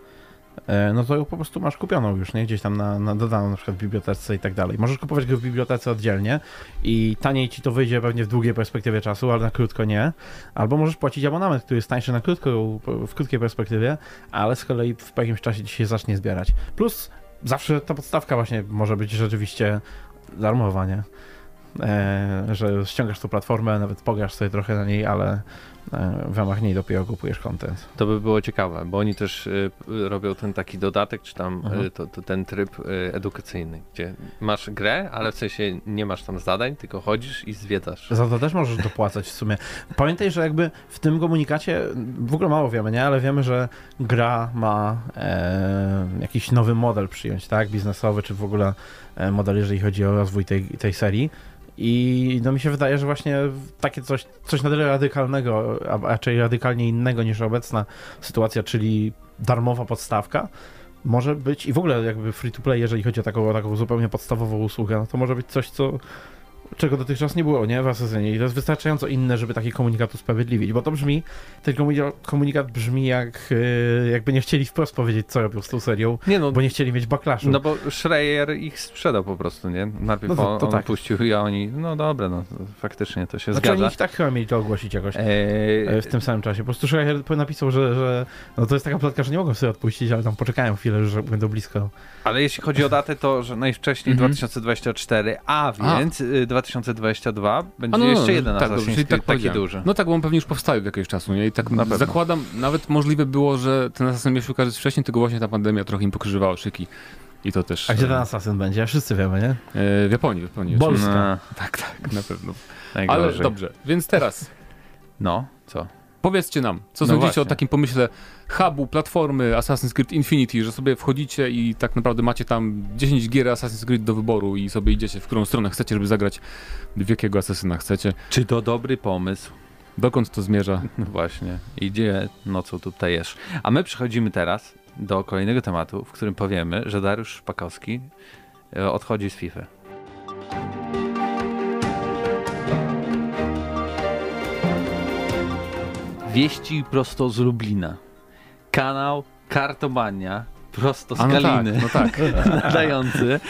no to ją po prostu masz kupioną już, nie? Gdzieś tam na, na dodaną na przykład w bibliotece i tak dalej. Możesz kupować go w bibliotece oddzielnie i taniej ci to wyjdzie pewnie w długiej perspektywie czasu, ale na krótko nie. Albo możesz płacić abonament, który jest tańszy na krótką, w krótkiej perspektywie, ale z kolei w jakimś czasie ci się zacznie zbierać. Plus zawsze ta podstawka właśnie może być rzeczywiście darmowa, nie? E, że ściągasz tą platformę, nawet pograsz sobie trochę na niej, ale e, w ramach niej dopiero kupujesz content. To by było ciekawe, bo oni też y, robią ten taki dodatek, czy tam Mhm. y, to, to ten tryb y, edukacyjny, gdzie masz grę, ale w sensie nie masz tam zadań, tylko chodzisz i zwiedzasz. Za to też możesz dopłacać w sumie. Pamiętaj, że jakby w tym komunikacie w ogóle mało wiemy, nie? Ale wiemy, że gra ma e, jakiś nowy model przyjąć, tak? Biznesowy, czy w ogóle e, model, jeżeli chodzi o rozwój tej, tej serii. I no mi się wydaje, że właśnie takie coś, coś na tyle radykalnego, a raczej radykalnie innego niż obecna sytuacja, czyli darmowa podstawka, może być i w ogóle jakby free to play, jeżeli chodzi o taką, taką zupełnie podstawową usługę, no to może być coś, co czego dotychczas nie było, nie? W Asasynie. I to jest wystarczająco inne, żeby taki komunikat usprawiedliwić, bo to brzmi, ten komunika- komunikat brzmi jak yy, jakby nie chcieli wprost powiedzieć, co robią z tą serią, Nie no, bo nie chcieli mieć backlashu. no bo Schreier ich sprzedał po prostu, nie? Najpierw No to- to on tak. puścił i oni, no dobra, no to faktycznie to się znaczy oni zgadza. ich tak chyba mieli to ogłosić jakoś. Eee, W tym samym czasie. Po prostu Schreier napisał, że, że no to jest taka plotka, że nie mogą sobie odpuścić, ale tam poczekają chwilę, że będą blisko. Ale jeśli chodzi o datę, to że najwcześniej Mhm. 2024, a A. więc y, 2022 będzie A, no, no, jeszcze no, jeden tak, Assassin's Creed, tak taki duży. No tak, bo on pewnie już powstaje od jakiegoś czasu, nie? I tak Na pewno. zakładam, nawet możliwe było, że ten Assassin miał się ukazać wcześniej, tylko właśnie ta pandemia trochę im pokrzyżowała szyki. I to też... A gdzie e, ten Assassin będzie? Wszyscy wiemy, nie? e, W Japonii, w Japonii. Polska. No, Tak, tak, na pewno. najgorzej. Ale dobrze, więc teraz No, co? Powiedzcie nam, co No sądzicie właśnie. o takim pomyśle hubu, platformy Assassin's Creed Infinity, że sobie wchodzicie i tak naprawdę macie tam 10 gier Assassin's Creed do wyboru i sobie idziecie, w którą stronę chcecie, żeby zagrać, w jakiego asesyna chcecie. Czy to dobry pomysł? Dokąd to zmierza? No właśnie, idzie nocą tutaj jesz. A my przechodzimy teraz do kolejnego tematu, w którym powiemy, że Dariusz Szpakowski e, odchodzi z FIFA. Wieści prosto z Lublina. Kanał Kartomania prosto z A no tak, Kaliny no tak, nadający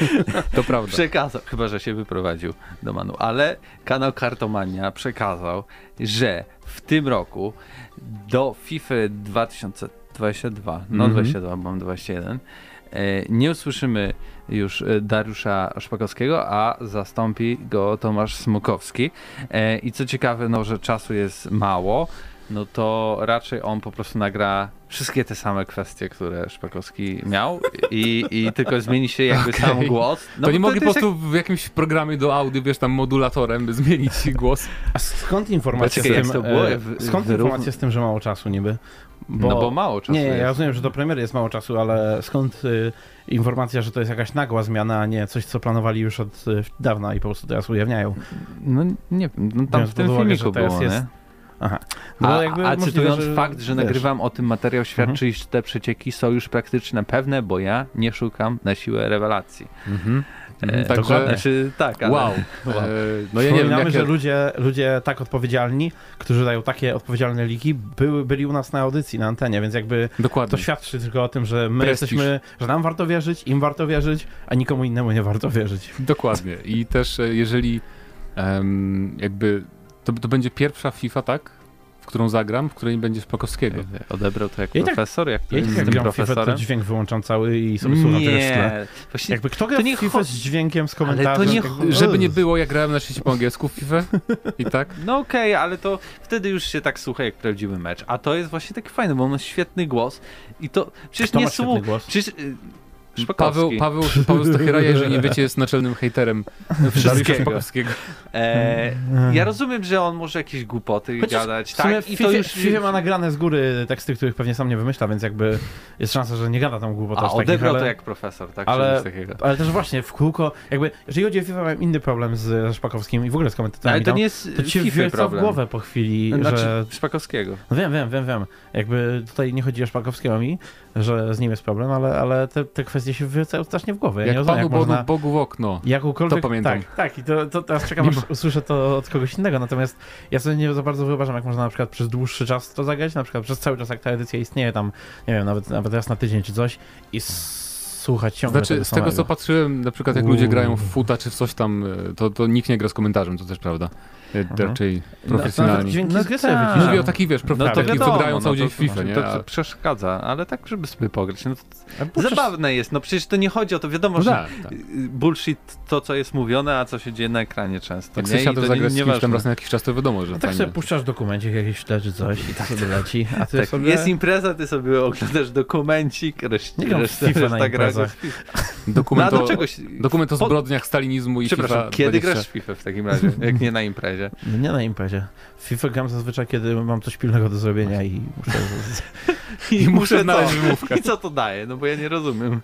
to prawda. przekazał, chyba że się wyprowadził do Manu, ale kanał Kartomania przekazał, że w tym roku do FIFA 2022, no Mhm. 22, bo mam 21, e, nie usłyszymy już e, Dariusza Szpakowskiego, a zastąpi go Tomasz Smokowski. E, I co ciekawe, no, że czasu jest mało, no to raczej on po prostu nagra wszystkie te same kwestie, które Szpakowski miał i, i tylko zmieni się jakby Okej. sam głos. No to nie bo mogli po prostu w jakimś programie do audio, wiesz, tam modulatorem zmienić głos. A skąd informacja z jak tym, to było? e, W- skąd wyrówn- informacja z tym, że mało czasu niby? No bo mało czasu Nie, jest. ja rozumiem, że do premiery jest mało czasu, ale skąd y, informacja, że to jest jakaś nagła zmiana, a nie coś, co planowali już od y, dawna i po prostu teraz ujawniają? No nie wiem, no tam Biorąc w tym uwagę, filmiku że teraz było, jest- nie? Aha. A, jakby a możliwe, cytując że- fakt, że wiesz, Mhm. nagrywam o tym materiał, świadczy, iż te przecieki są już praktycznie pewne, bo ja nie szukam na siłę rewelacji. Mhm. E, Także, dokładnie. Znaczy, tak, ale... wow. Wow. E, no ja nie wiem, Przypominamy, jakie... że ludzie, ludzie tak odpowiedzialni, którzy dają takie odpowiedzialne liki, były, byli u nas na audycji, na antenie, więc jakby to Dokładnie. świadczy tylko o tym, że my Prestiż. jesteśmy, że nam warto wierzyć, im warto wierzyć, a nikomu innemu nie warto wierzyć. Dokładnie. I też e, jeżeli em, jakby to, to będzie pierwsza FIFA, tak? W którą zagram, w której nie będzie Szpakowskiego. Odebrał to jak Ja i tak- profesor? Jak to Ja jest tak z jak w FIFA, to profesorem? dźwięk wyłączam cały i sobie słucham tego w tle. Nie, właśnie Jakby kto gra nie FIFA z dźwiękiem, z komentarzem? nie jakby- Żeby nie było, ja grałem na świecie po angielsku w FIFA i tak. No okej, ale to wtedy już się tak słucha jak prawdziwy mecz. A to jest właśnie taki fajny, bo on ma świetny głos i to przecież Kto nie ma świetny słucha. głos? Przecież Paweł. Paweł, Paweł Stacheraja, jeżeli nie wiecie, jest naczelnym hejterem Wszystkiego. Szpakowskiego. E, ja rozumiem, że on może jakieś głupoty Chociaż gadać, W sumie tak? I FIFA, to już w FIFA ma nagrane z góry teksty, których pewnie sam nie wymyśla, więc jakby jest szansa, że nie gada tam głupot A odebrał ale, to jak profesor, tak? ale- Ale... Coś takiego. ale też właśnie w kółko, jakby, jeżeli chodzi o FIFA, mam inny problem z, ze Szpakowskim i w ogóle z komentatorami. Ale to nie jest to ci FIFA w głowę po chwili, Znaczy że... Szpakowskiego. No wiem, wiem, wiem, wiem. Jakby tutaj nie chodzi o Szpakowskiego mi, że z nim jest problem, ale, ale te, te kwestie się wyrzucają strasznie w głowę. Ja nie Jak rozumiem, Panu jak Bogu, można... Bogu w okno. Jakąkolwiek, To pamiętam. Tak, tak. I to, to teraz czekam, Nie aż usłyszę to od kogoś innego. Natomiast ja sobie nie za bardzo wyobrażam, jak można na przykład przez dłuższy czas to zagrać, na przykład przez cały czas, jak ta edycja istnieje, tam, nie wiem, nawet, nawet raz na tydzień czy coś i słuchać ciągle Znaczy, z tego co patrzyłem, na przykład jak Uuu. ludzie grają w futa czy w coś tam, e, to, to nikt nie gra z komentarzem, to też prawda. Mhm. raczej Nawet profesjonalni. dźwięki No z gry sobie tak. Mówię o takich, wiesz, prof... No to takich, co wiadomo, grają cały no dzień to, w FIFA, nie? To, przeszkadza, ale tak, żeby sobie pograć. No, zabawne jest, no przecież to nie chodzi o to, wiadomo, No że tak, tak. y, bullshit to, co jest mówione, a co się dzieje na ekranie często. Jak nie, zagrać z kimś tam raz na jakiś czas, to wiadomo, że No tak fajnie. sobie puszczasz dokumencik jakiś czy coś i tak sobie leci, a ty Tak, sobie... Jest impreza, ty sobie oglądasz dokumencik, reszta, FIFA na reszta gra. Dokument, No, o, czegoś... dokument o po- zbrodniach stalinizmu i Przepraszam, FIFA kiedy 20. grasz w FIFA w takim razie, jak nie na imprezie? No nie na imprezie. W FIFA gram zazwyczaj, kiedy mam coś pilnego do zrobienia i muszę... I muszę znaleźć wymówkę. I co to daje? No bo ja nie rozumiem.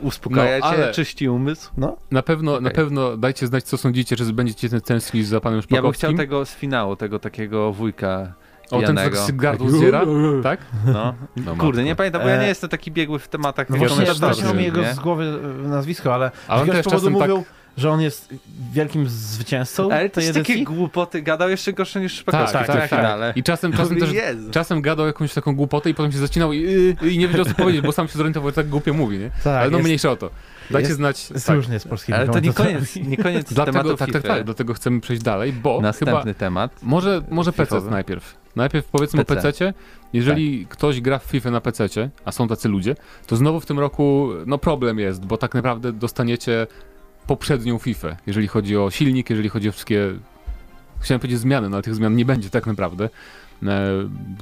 Uspokaja No, ale- czyści umysł? No, Na pewno, na Okej. pewno dajcie znać, co sądzicie, czy będziecie tęsknić za panem Ja bym Szpakowskim. chciał tego z finału, tego takiego wujka O, ten tak z gardło zdziera, tak? No. No, Kurde, nie pamiętam, bo ja nie E, jestem taki biegły w tematach no właśnie, właśnie mi jego z głowy e, nazwisko, ale A z jakiegoś powodu czasem mówił, że on jest wielkim zwycięzcą Ale też edycji. takie głupoty gadał jeszcze gorsze niż tak, Szpakowski tak, tak, tak, finale. I czasem, czasem też Jezu. czasem gadał jakąś taką głupotę i potem się zacinał i, y, i nie wiedział co powiedzieć, bo sam się zorientował, że tak głupio mówi, nie? Tak, Ale no jest- mniejsza o to. Dajcie jest- znać. Jest tak. różnie z polskimi Ale to nie koniec, nie koniec Dlatego, tak, tak, tak, dlatego chcemy przejść dalej, bo Następny chyba temat. może, może PC najpierw. Najpierw powiedzmy PC. o PC. Jeżeli ktoś gra w FIFA na PC, a są tacy ludzie, to znowu w tym roku no problem jest, bo tak naprawdę dostaniecie poprzednią FIFA, jeżeli chodzi o silnik, jeżeli chodzi o wszystkie chciałem powiedzieć zmiany, no ale tych zmian nie będzie tak naprawdę. E,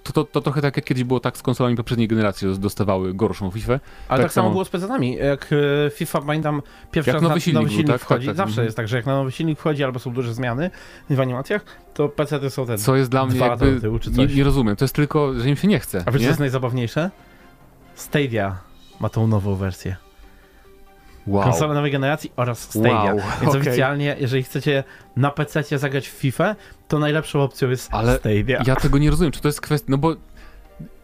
To, to, to trochę tak jak kiedyś było tak z konsolami poprzedniej generacji, że dostawały gorszą FIFA. Ale tak, Tak samo było z PC-ami. Jak e, FIFA, pamiętam, pierwszy Jak raz nowy na, silnik nowy był, silnik tak? wchodzi. Tak, tak. Zawsze Mhm. jest tak, że jak na nowy silnik wchodzi albo są duże zmiany w animacjach, to PC-ty są te Co jest dla mnie jakby, tyłu czy nie, coś. nie rozumiem, to jest tylko, że im się nie chce. A wiesz, co jest najzabawniejsze? Stadia ma tą nową wersję. Wow. Konsola nowej generacji oraz Stadia. Wow, Więc okej. oficjalnie, jeżeli chcecie na PC zagrać w FIFA, to najlepszą opcją jest Ale Stadia. Ja tego nie rozumiem, czy to jest kwestia, no bo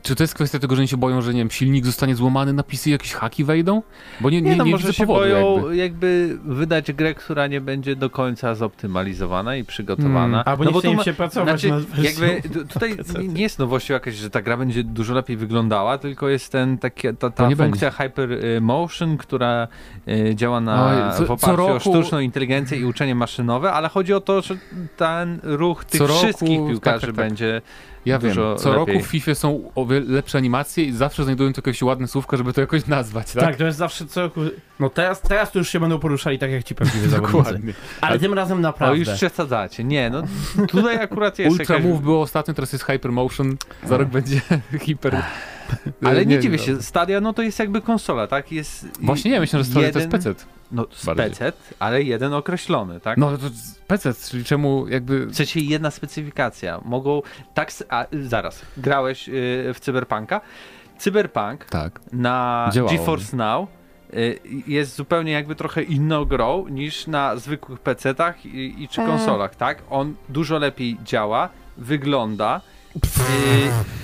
czy to jest kwestia tego, że oni się boją, że nie wiem, silnik zostanie złamany, na PC jakieś haki wejdą? Bo nie, nie, Nie, no nie może widzę się powodu boją jakby. jakby. wydać grę, która nie będzie do końca zoptymalizowana i przygotowana. Hmm. Albo no nie bo chce to im ma- się pracować Znaczy, wersją. jakby tu- tutaj nie- jest nowością jakaś, że ta gra będzie dużo lepiej wyglądała, tylko jest ten taki, ta, ta funkcja Hyper y, Motion, która y, działa na, co- w oparciu o roku- sztuczną inteligencję i uczenie maszynowe, ale chodzi o to, że ten ruch tych Co roku- wszystkich tak, piłkarzy tak, tak. będzie Ja dużo wiem, co lepiej. roku w FIFA są lepsze animacje i zawsze znajdują tu jakieś ładne słówko, żeby to jakoś nazwać, tak? Tak, to jest zawsze co roku. No teraz, teraz to już się będą poruszali tak jak ci prawdziwi zawodnicy. Dokładnie. Ale tym razem naprawdę. już przesadzacie. Nie, no tutaj akurat jest Ultra jakaś... Move było ostatnio, teraz jest Hypermotion, za rok będzie Hiper... Ale nie, Nie, dziwię no. się, Stadia no to jest jakby konsola, tak? Jest Właśnie nie, myślę, że Stadia to jest jeden- PC. No. PC, ale jeden określony, tak? No to PC, czyli czemu jakby... W sensie jedna specyfikacja. Mogą tak. A, zaraz. Grałeś y, w Cyberpunka. Cyberpunk Tak. na Działało. GeForce Now y, jest zupełnie jakby trochę inną grą niż na zwykłych PC-tach i, i czy Mm. konsolach, tak? On dużo lepiej działa, wygląda.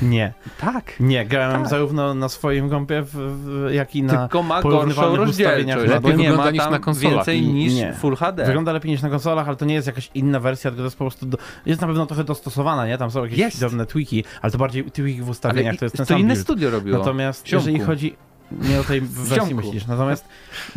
Y, Nie, tak. nie, grałem Tak. zarówno na swoim kompie, w, w, jak i na... Tylko ma gorszą rozdzielczość, lepiej bo nie wygląda ma niż tam na konsolach. więcej niż Nie. Full HD. Wygląda lepiej niż na konsolach, ale to nie jest jakaś inna wersja, tylko to jest po prostu. Do... Jest na pewno trochę dostosowana, nie? Tam są jakieś drobne tweaki, ale to bardziej tweaki w Ale ustawieniach, i- to jest ten to sam inne build. studio robiło. Natomiast jeżeli chodzi. Nie o tej wersji myślisz, natomiast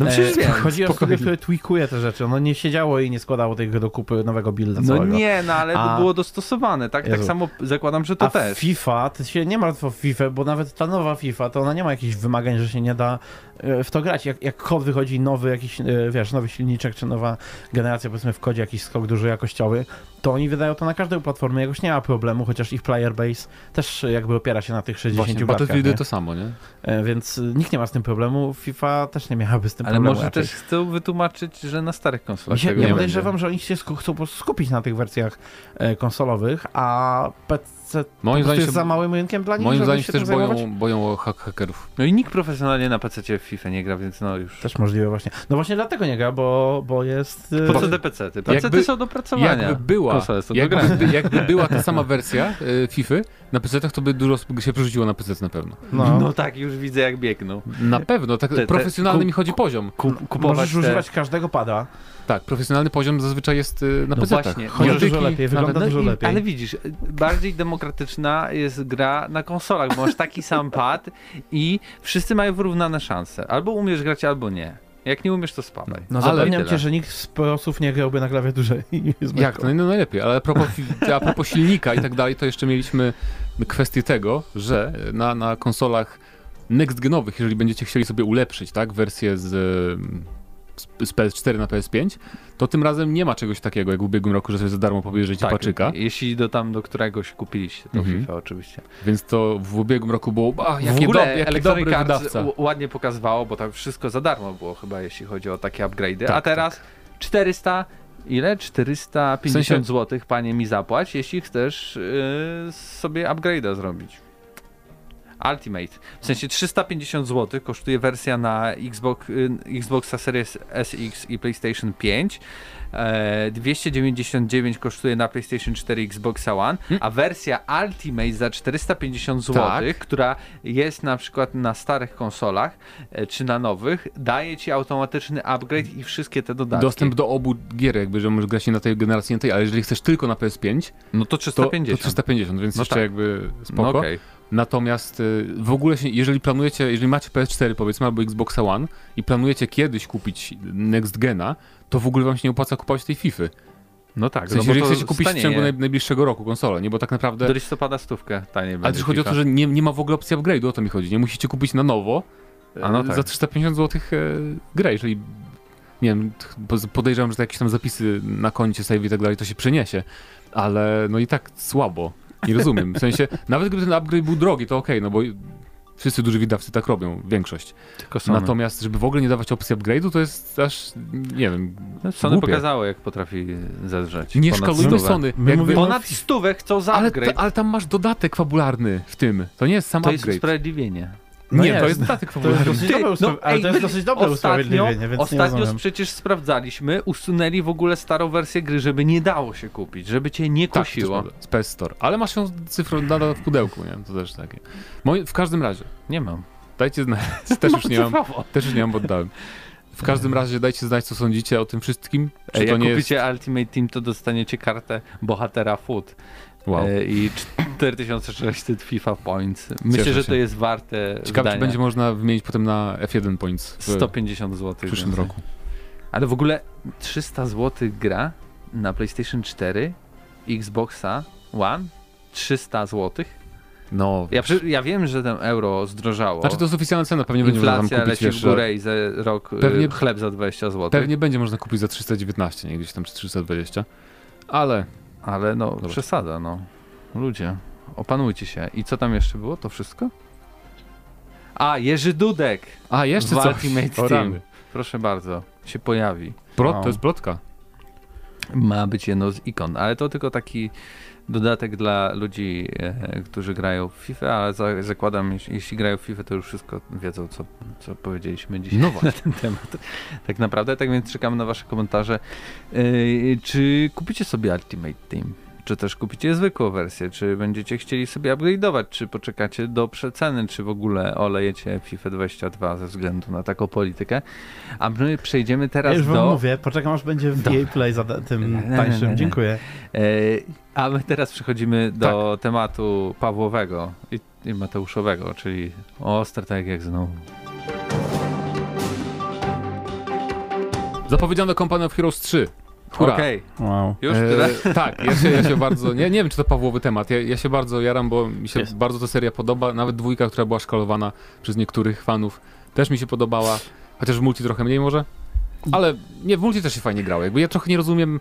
No przecież e, wiem, chodzi o studio, które tweakuje te rzeczy. Ono nie siedziało i nie składało tego do kupy nowego builda No całego. nie, no ale A- to było dostosowane, tak? Tak Jezu. samo zakładam, że to A też. FIFA, ty się nie martw o FIFA, bo nawet ta nowa FIFA, to ona nie ma jakichś wymagań, że się nie da e, w to grać. Jak, jak kod wychodzi nowy, jakiś, e, wiesz, nowy silniczek, czy nowa generacja, powiedzmy w kodzie jakiś skok duży jakościowy, to oni wydają to na każdą platformę, jakoś nie ma problemu, chociaż ich player base też jakby opiera się na tych 60 Właśnie, batkach, Battlefieldy to samo, nie? E, Więc e, nikt nie ma z tym problemu, FIFA też nie miałaby z tym Ale problemu może raczej. też chcą wytłumaczyć, że na starych konsolach ja podejrzewam, że oni się sku- chcą po prostu skupić na tych wersjach e, konsolowych, a PC Moim zdaniem jest się- za małym rynkiem dla nich, Moim żeby zdaniem się też boją, boją hak hakerów. No i nikt profesjonalnie na PC w FIFA nie gra, więc no już. Też możliwe właśnie. No właśnie dlatego nie gra, bo, bo jest... e, Po co te PC-ty? PC-ty Jakby- są do pracowania. Jakby była, jakby, jakby była ta sama wersja y, FIFA na PC, to by dużo się przerzuciło na PC na pewno. No, No. tak, już widzę jak biegną. Na pewno, tak Te- te- profesjonalny ku- mi chodzi poziom. Kupować możesz te... używać każdego pada. Tak, profesjonalny poziom zazwyczaj jest y, na No właśnie, Chodzi dużo lepiej, wygląda No dużo lepiej. Ale widzisz, bardziej demokratyczna jest gra na konsolach, bo masz taki sam pad i wszyscy mają wyrównane szanse. Albo umiesz grać, albo nie. Jak nie umiesz, to spadaj. No Ale zapewniam cię, że nikt z prosów nie grałby na klawiaturze Jak to? No najlepiej, ale a propos, a propos silnika i tak dalej, to jeszcze mieliśmy kwestię tego, że na, na konsolach next genowych, jeżeli będziecie chcieli sobie ulepszyć, tak, wersję z, z- z PS4 na PS5, to tym razem nie ma czegoś takiego, jak w ubiegłym roku, że sobie za darmo pobierzecie Tak, paczyka, jeśli do tam do któregoś kupiliście to Mhm. FIFA oczywiście. więc to w ubiegłym roku było, a, w jakie ogóle do, jaki dobry wydawca. ładnie pokazywało, bo tam wszystko za darmo było chyba, jeśli chodzi o takie upgrade'y. Tak, A teraz 400, ile? 450 W sensie- zł, panie mi zapłać, jeśli chcesz yy, sobie upgrade'a zrobić. Ultimate. W sensie 350 zł kosztuje wersja na Xbox, y, Xboxa Series SX i PlayStation 5. E, 299 kosztuje na PlayStation 4 i Xbox One, Hmm. a wersja Ultimate za 450 zł, Tak. która jest na przykład na starych konsolach e, czy na nowych, daje ci automatyczny upgrade i wszystkie te dodatki. Dostęp do obu gier, jakby, że możesz grać nie na tej generacji, na tej, ale jeżeli chcesz tylko na PS5, No to to 350. to 350, więc No jeszcze tak. jakby spoko. No okej. Natomiast y, w ogóle się, jeżeli planujecie, jeżeli macie PS4 powiedzmy albo Xbox One i planujecie kiedyś kupić Next Gena, to w ogóle wam się nie opłaca kupować tej FIFA. No tak, W sensie, no jeżeli chcecie kupić w ciągu naj, najbliższego roku konsolę, nie? Bo tak naprawdę... Do listopada stówkę taniej Ale będzie też chodzi o FIFA. to, że nie, nie ma w ogóle opcji upgrade'u, o to mi chodzi. Nie musicie kupić na nowo A no e, tak. za 350 zł e, grę, jeżeli... Nie wiem, podejrzewam, że jakieś tam zapisy na koncie, save i tak dalej, to się przeniesie. Ale no i tak słabo. Nie rozumiem. W sensie, nawet gdyby ten upgrade był drogi, to okej, no bo wszyscy duży wydawcy tak robią, większość. Tylko Sony. Natomiast, żeby w ogóle nie dawać opcji upgrade'u, to jest aż, nie wiem, No, Sony głupie. pokazało, jak potrafi zedrzeć. nie szkalujmy. Sony. My Jakby, Ponad stówę chcą za ale, upgrade. to, ale tam masz dodatek fabularny w tym. To nie jest sam To jest upgrade. usprawiedliwienie. No nie, jest. to jest dodatek To jest fabularny. dosyć dobre, no, ale ej, to jest dosyć dobre Ostatnio, usprawiedliwienie, więc nie ostatnio rozumiem. przecież sprawdzaliśmy, usunęli w ogóle starą wersję gry, żeby nie dało się kupić, żeby cię nie Tak, kusiło. prawda, z PS Store. Ale masz ją cyfrą nadal w pudełku, nie? To też takie. Moi, w każdym razie, nie mam. dajcie znać. Też już nie mam, też już nie mam, bo oddałem. W każdym razie dajcie znać, co sądzicie o tym wszystkim. Czy Ej, to Jak nie kupicie jest... Ultimate Team, to dostaniecie kartę bohatera Food Wow. e, i 4600 FIFA Points. Myślę, Cieszę że się. to jest warte Ciekawe, czy będzie można wymienić potem na F1 Points w 150 zł. przyszłym roku. Ale w ogóle 300 zł gra na PlayStation 4, Xboxa One, 300 zł. No, Ja, przy, ja wiem, że ten euro zdrożało. znaczy to jest oficjalna cena, pewnie będzie można tam kupić leci w jeszcze... górę i za rok Pewnie- pewnie, chleb za 20 zł. Pewnie będzie można kupić za 319, nie gdzieś tam czy 320. Ale Ale no, Dobra. przesada, no. Ludzie, opanujcie się. I co tam jeszcze było? To wszystko? A, Jerzy Dudek! A, jeszcze W coś. Ultimate O Team. Proszę bardzo, się pojawi. Plot, No. to jest plotka. Ma być jedną z ikon, ale to tylko taki dodatek dla ludzi, e, którzy grają w FIFA, ale za, zakładam, jeśli, jeśli grają w FIFA, to już wszystko wiedzą, co, co powiedzieliśmy dzisiaj No na ten temat. Tak naprawdę, tak więc czekamy na wasze komentarze. E, czy kupicie sobie Ultimate Team? Czy też kupicie zwykłą wersję? Czy będziecie chcieli sobie upgrade'ować? Czy poczekacie do przeceny? Czy w ogóle olejecie FIFA 22 ze względu na taką politykę? A my przejdziemy Ja teraz już wam do... mówię, poczekam aż będzie w Do- EA Play za tym Nie, nie, nie, tańszym. nie. Dziękuję. E, a my teraz przechodzimy do tematu Pawłowego i, i Mateuszowego, czyli ostre tak jak znowu. Zapowiedziano Company of Heroes 3. Hurra. Okej, Wow. już tyle? E, tak, ja się, ja się bardzo. Nie, nie wiem, czy to Pawłowy temat. Ja, ja się bardzo jaram, bo mi się Jest. bardzo ta seria podoba. Nawet dwójka, która była szkalowana przez niektórych fanów, też mi się podobała. Chociaż w multi trochę mniej może. Ale nie, w multi też się fajnie grało. Jakby ja trochę nie rozumiem.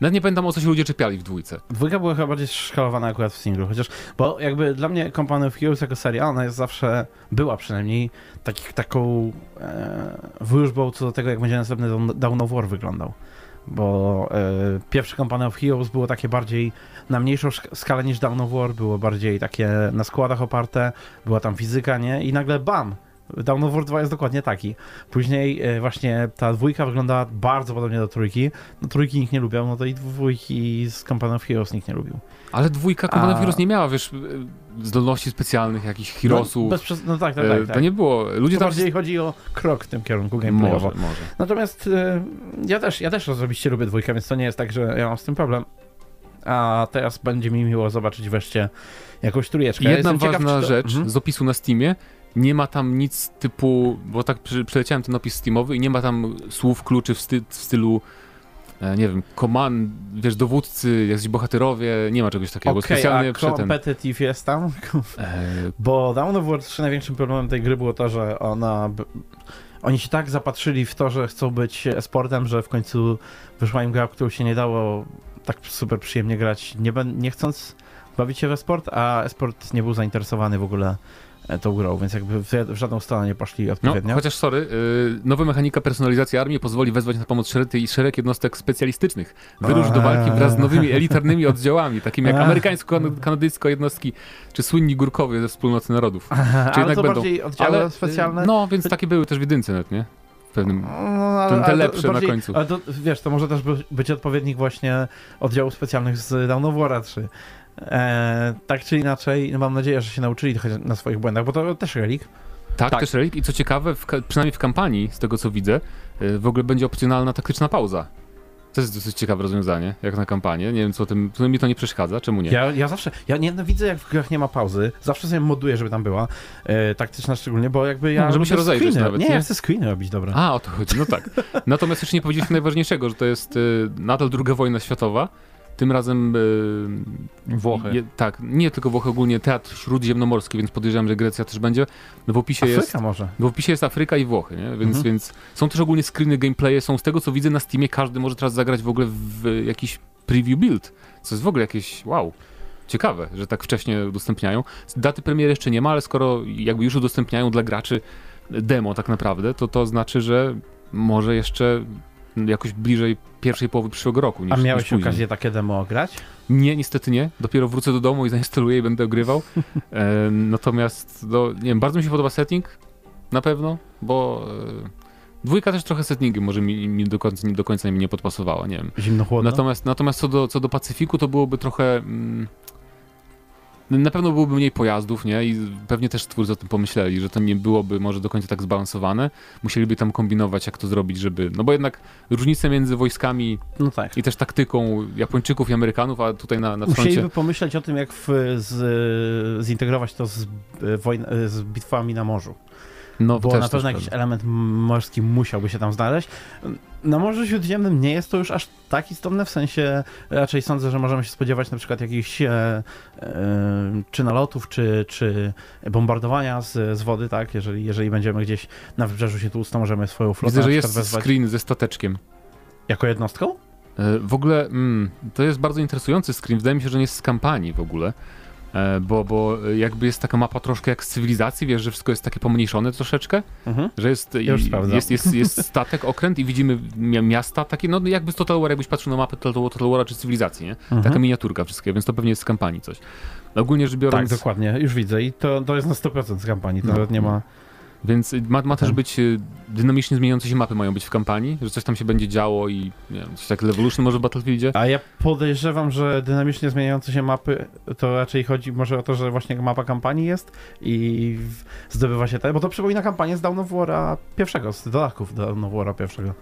Nawet nie pamiętam o co się ludzie czepiali w dwójce. Dwójka była chyba bardziej szkalowana akurat w singlu, chociaż, bo jakby dla mnie Company of Heroes jako seria, ona jest zawsze, była przynajmniej taki, taką e, wróżbą co do tego, jak będzie następny Dawn of War wyglądał. Bo e, pierwsze Company of Heroes było takie bardziej na mniejszą skalę niż Dawn of War, było bardziej takie na składach oparte, była tam fizyka, nie? I nagle bam! Dawn of War 2 jest dokładnie taki. Później e, właśnie ta dwójka wygląda bardzo podobnie do trójki. No trójki nikt nie lubiał, no to i dwójki z Company of Heroes nikt nie lubił. Ale dwójka Company of A- Heroes nie miała, wiesz, e, zdolności specjalnych, jakichś No, Heroesów. bez przes- no tak, tak, tak. tak. To nie było. Ludzie To tam. bardziej chodzi o krok w tym kierunku gameplayowo. Może, może. Natomiast ja też, ja też osobiście lubię dwójkę, więc to nie jest tak, że ja mam z tym problem. A teraz będzie mi miło zobaczyć wreszcie jakąś trójeczkę. Ja jedna jestem ważna ciekaw, to... rzecz Mhm. z opisu na Steamie. Nie ma tam nic typu, bo tak przeleciałem ten opis Steamowy i nie ma tam słów kluczy w, sty, w stylu e, nie wiem, komand, wiesz, dowódcy, jacyś bohaterowie, nie ma czegoś takiego, Okej, specjalnie a przy ten... competitive jest tam? E, Bo Dawn of War 3 największym problemem tej gry było to, że ona... Oni się tak zapatrzyli w to, że chcą być esportem, że w końcu wyszła im gra, w którą się nie dało tak super przyjemnie grać, nie, nie chcąc bawić się w esport, a esport nie był zainteresowany w ogóle tą grą, więc jakby w, żadną stronę nie poszli no, odpowiednio. chociaż sorry, y, nowa mechanika personalizacji armii pozwoli wezwać na pomoc szereg, i szereg jednostek specjalistycznych. Wyrusz do walki wraz z nowymi elitarnymi oddziałami, takimi jak amerykańsko-kanadyjsko jednostki, czy słynni górkowie ze wspólnoty narodów. Ale jednak to będą. bardziej oddziały Ale, y, specjalne. No, więc takie były też w jedynce nawet, nie? Pewnym... No, ale- Ten- te lepsze na końcu. Ale to, wiesz, to może też by- być odpowiednik właśnie oddziałów specjalnych z Dawn of War 3. E, tak czy inaczej, no mam nadzieję, że się nauczyli trochę na swoich błędach, bo to też relik. Tak, Tak. też relik. I co ciekawe, w, przynajmniej w kampanii, z tego co widzę, y, w ogóle będzie opcjonalna taktyczna pauza. To jest dosyć ciekawe rozwiązanie, jak na kampanię. Nie wiem, co o tym, co mi to nie przeszkadza, czemu nie? Ja, ja zawsze, ja nienawidzę jak w grach nie ma pauzy, zawsze sobie moduję, żeby tam była, e, taktyczna szczególnie, bo jakby ja No, żeby się rozejrzeć screeny. nawet, Nie, nie? ja chcę screeny robić, dobra. A, o to chodzi, no tak. Natomiast jeszcze nie powiedzieliśmy najważniejszego, że to jest y, nadal druga wojna światowa. Tym razem. Y, Włochy. Je, tak, nie tylko Włochy, ogólnie teatr śródziemnomorski, więc podejrzewam, że Grecja też będzie. No w opisie Afryka jest. może. W opisie jest Afryka i Włochy, nie? Więc, Mhm. więc są też ogólnie screeny, gameplaye, są z tego co widzę na Steamie, każdy może teraz zagrać w ogóle w jakiś preview build, co jest w ogóle jakieś, wow, ciekawe, że tak wcześnie udostępniają. Daty premiery jeszcze nie ma, ale skoro jakby już udostępniają dla graczy demo tak naprawdę, to to znaczy, że może jeszcze jakoś bliżej pierwszej połowy przyszłego roku niż A niż miałeś później. okazję takie demo grać? Nie, niestety nie. Dopiero wrócę do domu i zainstaluję i będę ogrywał. E, natomiast, no, nie wiem, bardzo mi się podoba setting, na pewno, bo e, dwójka też trochę settingi może mi, mi do, końca, nie do końca mi nie podpasowała, nie wiem. Zimno, chłodno? Natomiast, natomiast co, do, co do Pacyfiku, to byłoby trochę... Mm, na pewno byłoby mniej pojazdów, nie? I pewnie też twórcy o tym pomyśleli, że to nie byłoby może do końca tak zbalansowane. Musieliby tam kombinować, jak to zrobić, żeby... No bo jednak różnice między wojskami No tak. i też taktyką Japończyków i Amerykanów, a tutaj na, na froncie... Musieliby pomyśleć o tym, jak w, z, zintegrować to z, e, wojn, e, z bitwami na morzu. No, Bo też- na pewno jakiś prawda. element morski musiałby się tam znaleźć. Na Morzu Śródziemnym nie jest to już aż tak istotne, w sensie raczej sądzę, że możemy się spodziewać na przykład jakichś e, e, czy nalotów, czy, czy bombardowania z, z wody, tak? Jeżeli, jeżeli będziemy gdzieś na wybrzeżu się tłusto, możemy swoją flotę Widzę, że jest wezwać screen ze stateczkiem. jako jednostką? E, W ogóle mm, to jest bardzo interesujący screen. Wydaje mi się, że nie jest z kampanii w ogóle. E, Bo, bo jakby jest taka mapa troszkę jak z cywilizacji, wiesz, że wszystko jest takie pomniejszone troszeczkę, Mhm. że jest, jest, jest, jest statek, okręt i widzimy mia- miasta takie, no jakby z Total War, jakbyś patrzył na mapę Total, Total War czy cywilizacji, nie? Mhm. Taka miniaturka wszystkiego, więc to pewnie jest z kampanii coś. Ogólnie rzecz Tak, biorąc, dokładnie, już widzę i to, to jest na 100% z kampanii, to No. nawet nie ma... Więc ma, ma też Tak. być y, dynamicznie zmieniające się mapy mają być w kampanii, że coś tam się będzie działo i nie wiem, coś tak Evolution może w Battlefieldzie. A ja podejrzewam, że dynamicznie zmieniające się mapy, to raczej chodzi może o to, że właśnie mapa kampanii jest i zdobywa się te, bo to przypomina kampanię z Dawn of War'a pierwszego, z dodatków Dawn of War'a pierwszego.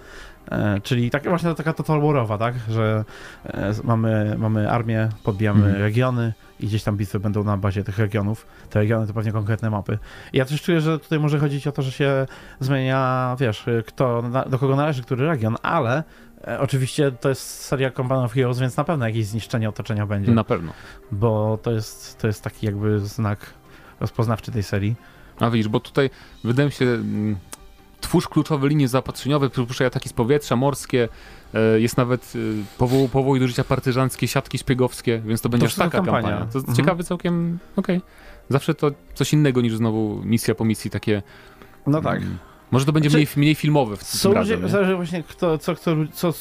E, czyli tak, właśnie taka total warowa, tak, że e, mamy, mamy armię, podbijamy Mhm. regiony i gdzieś tam bitwy będą na bazie tych regionów. Te regiony to pewnie konkretne mapy. I ja też czuję, że tutaj może chodzić o to, że się zmienia, wiesz, kto, do kogo należy który region, ale E, Oczywiście to jest seria Company of Heroes, więc na pewno jakieś zniszczenie otoczenia będzie, Na pewno. bo to jest, to jest taki jakby znak rozpoznawczy tej serii. A widzisz, bo tutaj wydaje mi się, mm, twórz kluczowe linie zaopatrzeniowe, przypuszczaj ataki z powietrza, morskie, e, jest nawet e, powoł, powołuj do życia partyżanckie, siatki szpiegowskie, więc to będzie aż wszystko taka kampania. kampania. To Mhm. ciekawy całkiem, okej. Zawsze to coś innego niż znowu misja po misji, takie... No tak. mm, Może to będzie Znaczy, mniej, mniej filmowe w Są tym ludzie, razem, zależy właśnie kto, co, kto, co,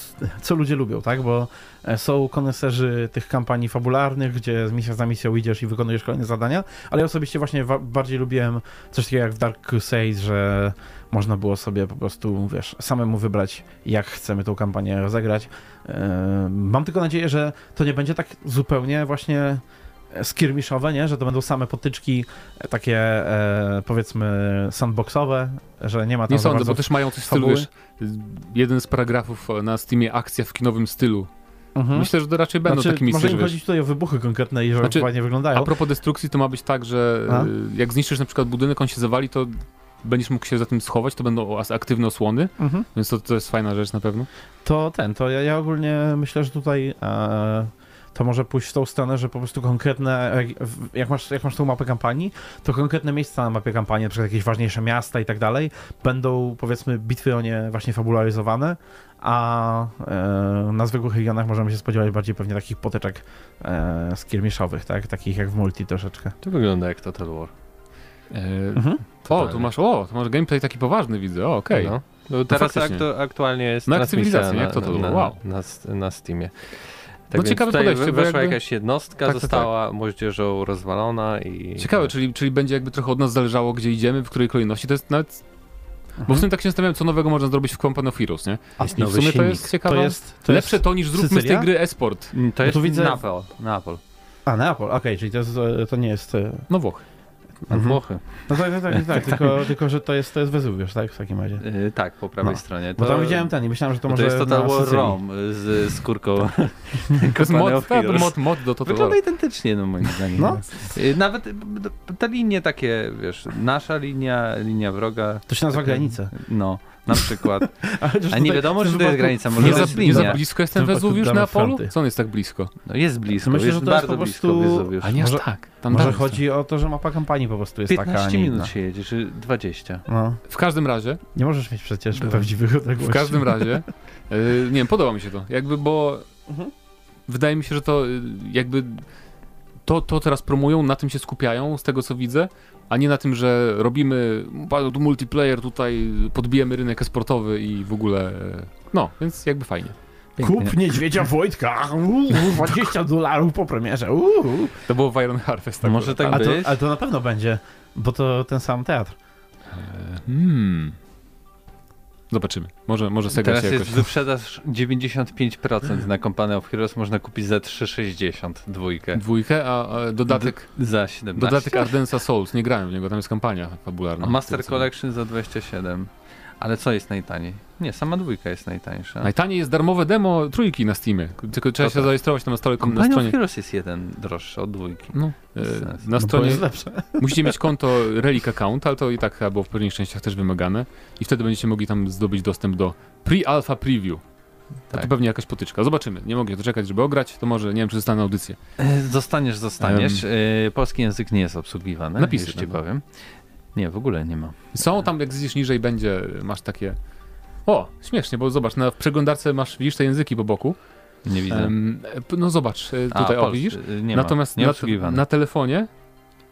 co ludzie lubią, tak? Bo e, są koneserzy tych kampanii fabularnych, gdzie z misja za misją idziesz i wykonujesz kolejne zadania, ale ja osobiście właśnie bardziej lubiłem coś takiego jak w Dark Crusade, że można było sobie po prostu, wiesz, samemu wybrać, jak chcemy tą kampanię rozegrać. E, Mam tylko nadzieję, że to nie będzie tak zupełnie właśnie skirmiszowe, nie? Że to będą same potyczki e, takie e, powiedzmy sandboxowe, że nie ma tam Nie sądzę, bo też mają coś w stylu, wiesz, jeden z paragrafów na Steamie akcja w kinowym stylu. Mhm. Myślę, że to raczej będą znaczy, takie misje, może wiesz, chodzi tutaj o wybuchy konkretne i że Znaczy, ładnie wyglądają. A propos destrukcji, to ma być tak, że A? y, jak zniszczysz na przykład budynek, on się zawali, to będziesz mógł się za tym schować, to będą aktywne osłony, Mhm. więc to, to jest fajna rzecz na pewno. To ten, to ja, ja ogólnie myślę, że tutaj e, to może pójść w tą stronę, że po prostu konkretne, jak, masz, jak masz tą mapę kampanii, to konkretne miejsca na mapie kampanii, na przykład jakieś ważniejsze miasta i tak dalej, będą powiedzmy bitwy o nie właśnie fabularyzowane, a e, na zwykłych regionach możemy się spodziewać bardziej pewnie takich potyczek e, skirmiszowych, tak? Takich jak w multi troszeczkę. To wygląda jak Total War. E, Mhm. o, tu masz, o, tu masz gameplay taki poważny, widzę, o, okej. No. No, teraz aktu- aktualnie jest jak transmisja cywilizacja, nie? na, Jak na, War, na, wow. na, st- na Steamie. Tak No ciekawe podejście, bo weszła jakby- jakaś jednostka, Tak, tak, została moździerzą rozwalona i... Ciekawe, czyli, czyli będzie jakby trochę od nas zależało, gdzie idziemy, w której kolejności, to jest nawet... Bo w Mhm. sumie tak się zastanawiam, co nowego można zrobić w Company of Heroes, nie? A I w sumie to silnik. jest ciekawe. to jest, to Lepsze jest... to niż zróbmy z tej gry esport. To No jest tu widzę- Napol. Napol. A, Neapol, okej, czyli to, jest, to nie jest... e, No Włochy. Mhm. Włochy. No tak, tak, tak, tak, tylko, tylko że to jest, to jest Wezuwiusz, tak, w takim razie. Yy, tak, po prawej No. stronie. Bo To- tam widziałem ten i myślałem, że to bo może to jest Total War. Rome z skórką. Mod, tak, Heroes. mod, mod do Total Wygląda identycznie, no moim zdaniem. No. Yy, Nawet y, te linie takie, wiesz, nasza linia, linia wroga, To się nazywa granice. no, na przykład. A, nie wiadomo, czy to jest granica, może Nie to za, jest nie za blisko jest tym wypadku Wezuwiusz na fronty. Co on jest tak blisko? No jest blisko, Myślę, jest że to jest bardzo po blisko prostu- Wezuwiusz. A nie aż tak. Tam Może chodzi o to, że mapa kampanii po prostu jest taka, a 15 nie minut się jedzie, czy 20. No, jest. W każdym razie, nie możesz mieć przecież Byłem. prawdziwych odległości. w każdym razie, y, nie wiem, podoba mi się to. Jakby, bo Mhm. wydaje mi się, że to y, jakby to, to teraz promują, na tym się skupiają, z tego co widzę, a nie na tym, że robimy multiplayer, tutaj podbijemy rynek esportowy i w ogóle, e, no, więc jakby fajnie. Kup niedźwiedzia Wojtka! Uuu, 20 dolarów po premierze. Uuu. To było w Iron Harvest. Tak Może tak A, to, ale to na pewno będzie, bo to ten sam teatr. Hmm. Zobaczymy. Może, może Sega Teraz się jest jakoś... wyprzedaż 95% na Company of Heroes, można kupić za 3,60 dwójkę. Dwójkę, a, a dodatek, D- za 17. dodatek Ardensa Souls. Nie grałem w niego, tam jest kampania fabularna. A Master Collection za 27. Ale co jest najtaniej? Nie, sama dwójka jest najtańsza. Najtaniej jest darmowe demo trójki na Steamie. Tylko trzeba To się tak. zarejestrować tam na, stole, na Company stronie. of Heroes jest jeden droższy od dwójki. No, e, na No, stronie jest lepsze. musicie mieć konto Relic Account, ale to i tak chyba było w pewnych częściach też wymagane. I wtedy będziecie mogli tam zdobyć dostęp do pre-alpha preview. To, Tak. to pewnie jakaś potyczka. Zobaczymy. Nie mogę doczekać, żeby ograć. To może, nie wiem, czy zostanę audycję. E, Zostaniesz, zostaniesz. E, Polski język nie jest obsługiwany, Napisy już ci powiem. Nie, w ogóle nie ma. Są tam, jak zjedziesz niżej, będzie, masz takie... O, śmiesznie, bo zobacz, na, przeglądarce masz, widzisz te języki po boku. Nie widzę. Em, no zobacz, e, A, tutaj, o polscy, widzisz? Nie Natomiast ma, nie na, na telefonie,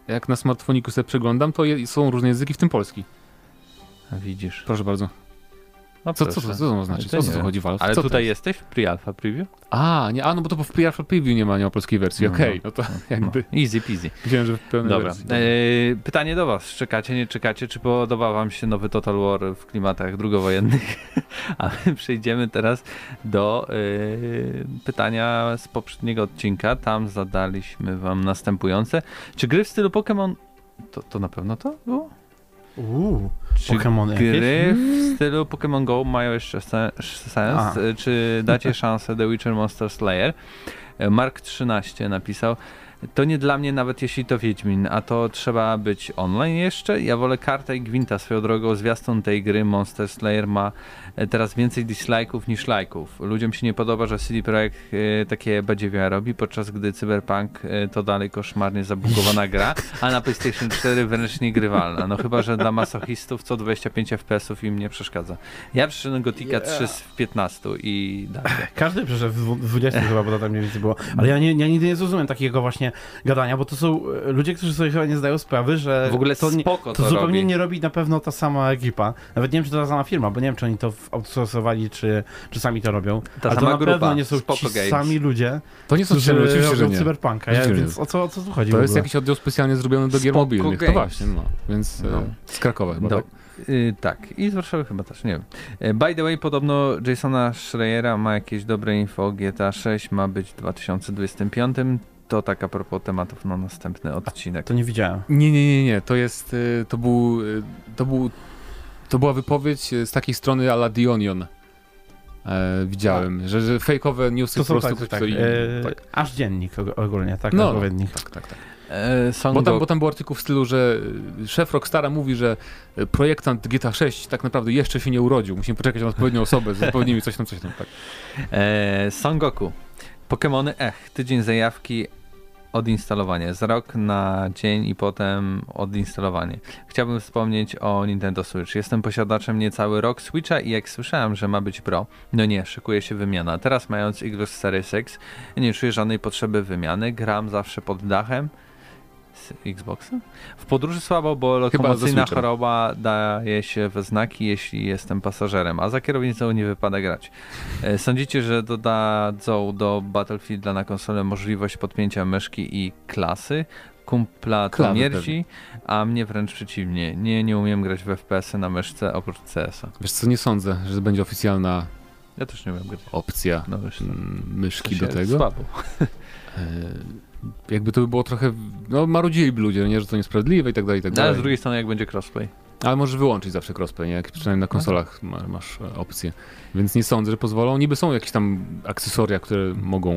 jak na smartfoniku sobie przeglądam, to je, są różne języki, w tym polski. A Widzisz. Proszę bardzo. No Co, co, co, co to ma znaczyć? O co tu chodzi, Valve? Ale co tutaj jest? jesteś w pre-alpha preview? A, nie, a no bo to w pre-alpha preview nie ma, nie ma polskiej wersji. No, Okej, no. no to jakby No, easy peasy. wiem, że w pełnej Dobra. wersji. E, pytanie do was. Czekacie, nie czekacie? Czy podoba wam się nowy Total War w klimatach drugowojennych? A my przejdziemy teraz do e, pytania z poprzedniego odcinka. Tam zadaliśmy wam następujące. Czy gry w stylu Pokémon... To, to na pewno to było? Uuu, Czy jakieś? gry w stylu Pokémon Go mają jeszcze sen, sens? A. E, Czy dacie szansę The Witcher Monster Slayer? E, Mark 13 napisał. To nie dla mnie, nawet jeśli to Wiedźmin, a to trzeba być online jeszcze. Ja wolę kartę i gwinta swoją drogą. Zwiastun tej gry Monster Slayer ma teraz więcej dislike'ów niż lajków. Ludziom się nie podoba, że CD Projekt e, takie badziewia robi, podczas gdy Cyberpunk e, to dalej koszmarnie zabugowana gra, a na PlayStation 4 wręcz niegrywalna. No chyba, że dla masochistów co 25 FPS-ów im nie przeszkadza. Ja przyszedłem Gotika Yeah. 3 z 15 i dalej. Każdy przeszedł w dwu- 20 chyba, bo to tam mniej więcej było. Ale ja, nie, ja nigdy nie zrozumiem takiego właśnie gadania, bo to są e, ludzie, którzy sobie chyba nie zdają sprawy, że W ogóle to, nie, to to, zupełnie robi. nie robi na pewno ta sama ekipa. Nawet nie wiem, czy to ta sama firma, bo nie wiem, czy oni to w- outsourcowali, czy, czy sami to robią. Ta Ale sama to na grupa, pewno nie są Spoko ci Games. sami ludzie, To nie są którzy oczywiście, że robią nie. cyberpunka. Ja, Oczywiście, że więc o co, o co tu chodzi To jest ogóle? jakiś oddział specjalnie zrobiony do gier Spoko mobilnych. To Games. właśnie, no. Więc No. e, z Krakowa chyba, Do, tak? y, tak, i z Warszawy chyba też, nie wiem. E, By the way, podobno Jasona Schreiera ma jakieś dobre info. GTA 6 ma być w 2025. To tak a propos tematów na następny odcinek. To nie widziałem. Nie, nie, nie, nie. To jest, e, to był, e, to był, to była wypowiedź e, z takiej strony ala The Onion. e, widziałem, że, że fejkowe newsy To po prostu tak, tak, stoi- e, tak. aż dziennik og- ogólnie, tak, No, odpowiednik. Tak, tak, tak. E, Bo tam, bo tam był artykuł w stylu, że y, szef Rockstara mówi, że projektant GTA 6 tak naprawdę jeszcze się nie urodził. Musimy poczekać na odpowiednią osobę z odpowiednimi coś tam, coś tam. Tak. E, Son Goku. Pokémony Ech. Tydzień zajawki, odinstalowanie. Z rok na dzień i potem odinstalowanie. Chciałbym wspomnieć o Nintendo Switch. Jestem posiadaczem niecały rok Switcha i jak słyszałem, że ma być Pro, no nie, szykuje się wymiana. Teraz mając Xbox Series X, nie czuję żadnej potrzeby wymiany. Gram zawsze pod dachem z Xboxa. W podróży słabo, bo lokomocyjna choroba daje się we znaki, jeśli jestem pasażerem, a za kierownicą nie wypada grać. E, Sądzicie, że dodadzą do Battlefielda na konsolę możliwość podpięcia myszki i klasy? Kumpla to mierdzi, a mnie wręcz przeciwnie. Nie, nie umiem grać w FPS-y na myszce oprócz CS-a. Wiesz co, nie sądzę, że będzie oficjalna Ja też nie opcja mm, myszki do tego. Słabo. Jakby to by było trochę, no marudziliby ludzie, nie, że to niesprawiedliwe i tak dalej, i tak No, ale dalej. z drugiej strony jak będzie crossplay. Ale możesz wyłączyć zawsze crossplay, nie? Jak przynajmniej na konsolach ma, masz e, opcję. Więc nie sądzę, że pozwolą. Niby są jakieś tam akcesoria, które mogą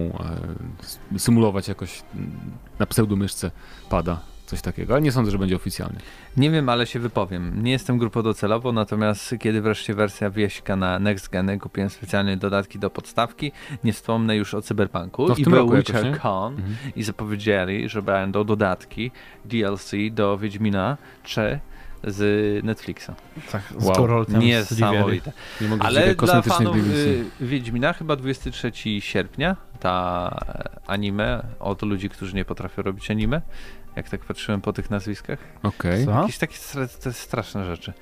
e, symulować jakoś mm, na pseudomyszce pada, coś takiego, ale nie sądzę, że będzie oficjalnie. Nie wiem, ale się wypowiem. Nie jestem grupą docelową, natomiast kiedy wreszcie wersja wieśka na Next Geny, kupiłem specjalnie dodatki do podstawki. Nie wspomnę już o Cyberpunku. No w I tym był roku jakoś, Witcher nie? Con Mhm. i zapowiedzieli, że będą dodatki DLC do Wiedźmina 3 z Netflixa. Tak, z Wow. Koroltem. Niesamowite. Nie mogę Ale Ale dla fanów DLC. y, Wiedźmina chyba 23 sierpnia ta anime od ludzi, którzy nie potrafią robić anime. Jak tak patrzyłem po tych nazwiskach. Okej. Co? Jakieś takie stra- straszne rzeczy.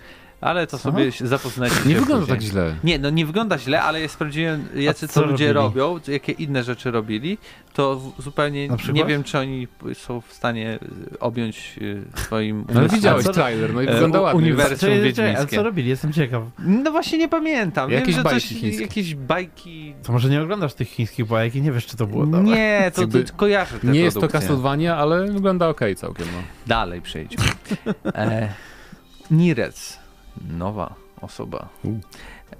Ale to Co? sobie się- zapoznajcie się Nie wygląda później. tak źle. Nie, no nie wygląda źle, ale ja sprawdziłem, jacy co co ludzie robili? robią, jakie inne rzeczy robili, to zupełnie nie wiem, czy oni są w stanie y, objąć y, swoim Ale umysłem. widziałeś co- trailer, no i e, wygląda ładnie. uniwersum czekaj, A wiedźmińskie. co robili? Jestem ciekaw. No właśnie nie pamiętam. Jakieś wiem, że bajki coś, chińskie. jakieś bajki... To może nie oglądasz tych chińskich bajek i nie wiesz, czy to było dobre. Nie, to, to kojarzę te Nie jest to produkcje. Castlevania, ale wygląda ok całkiem. No. Dalej przejdźmy. E, Nirec. Nowa osoba.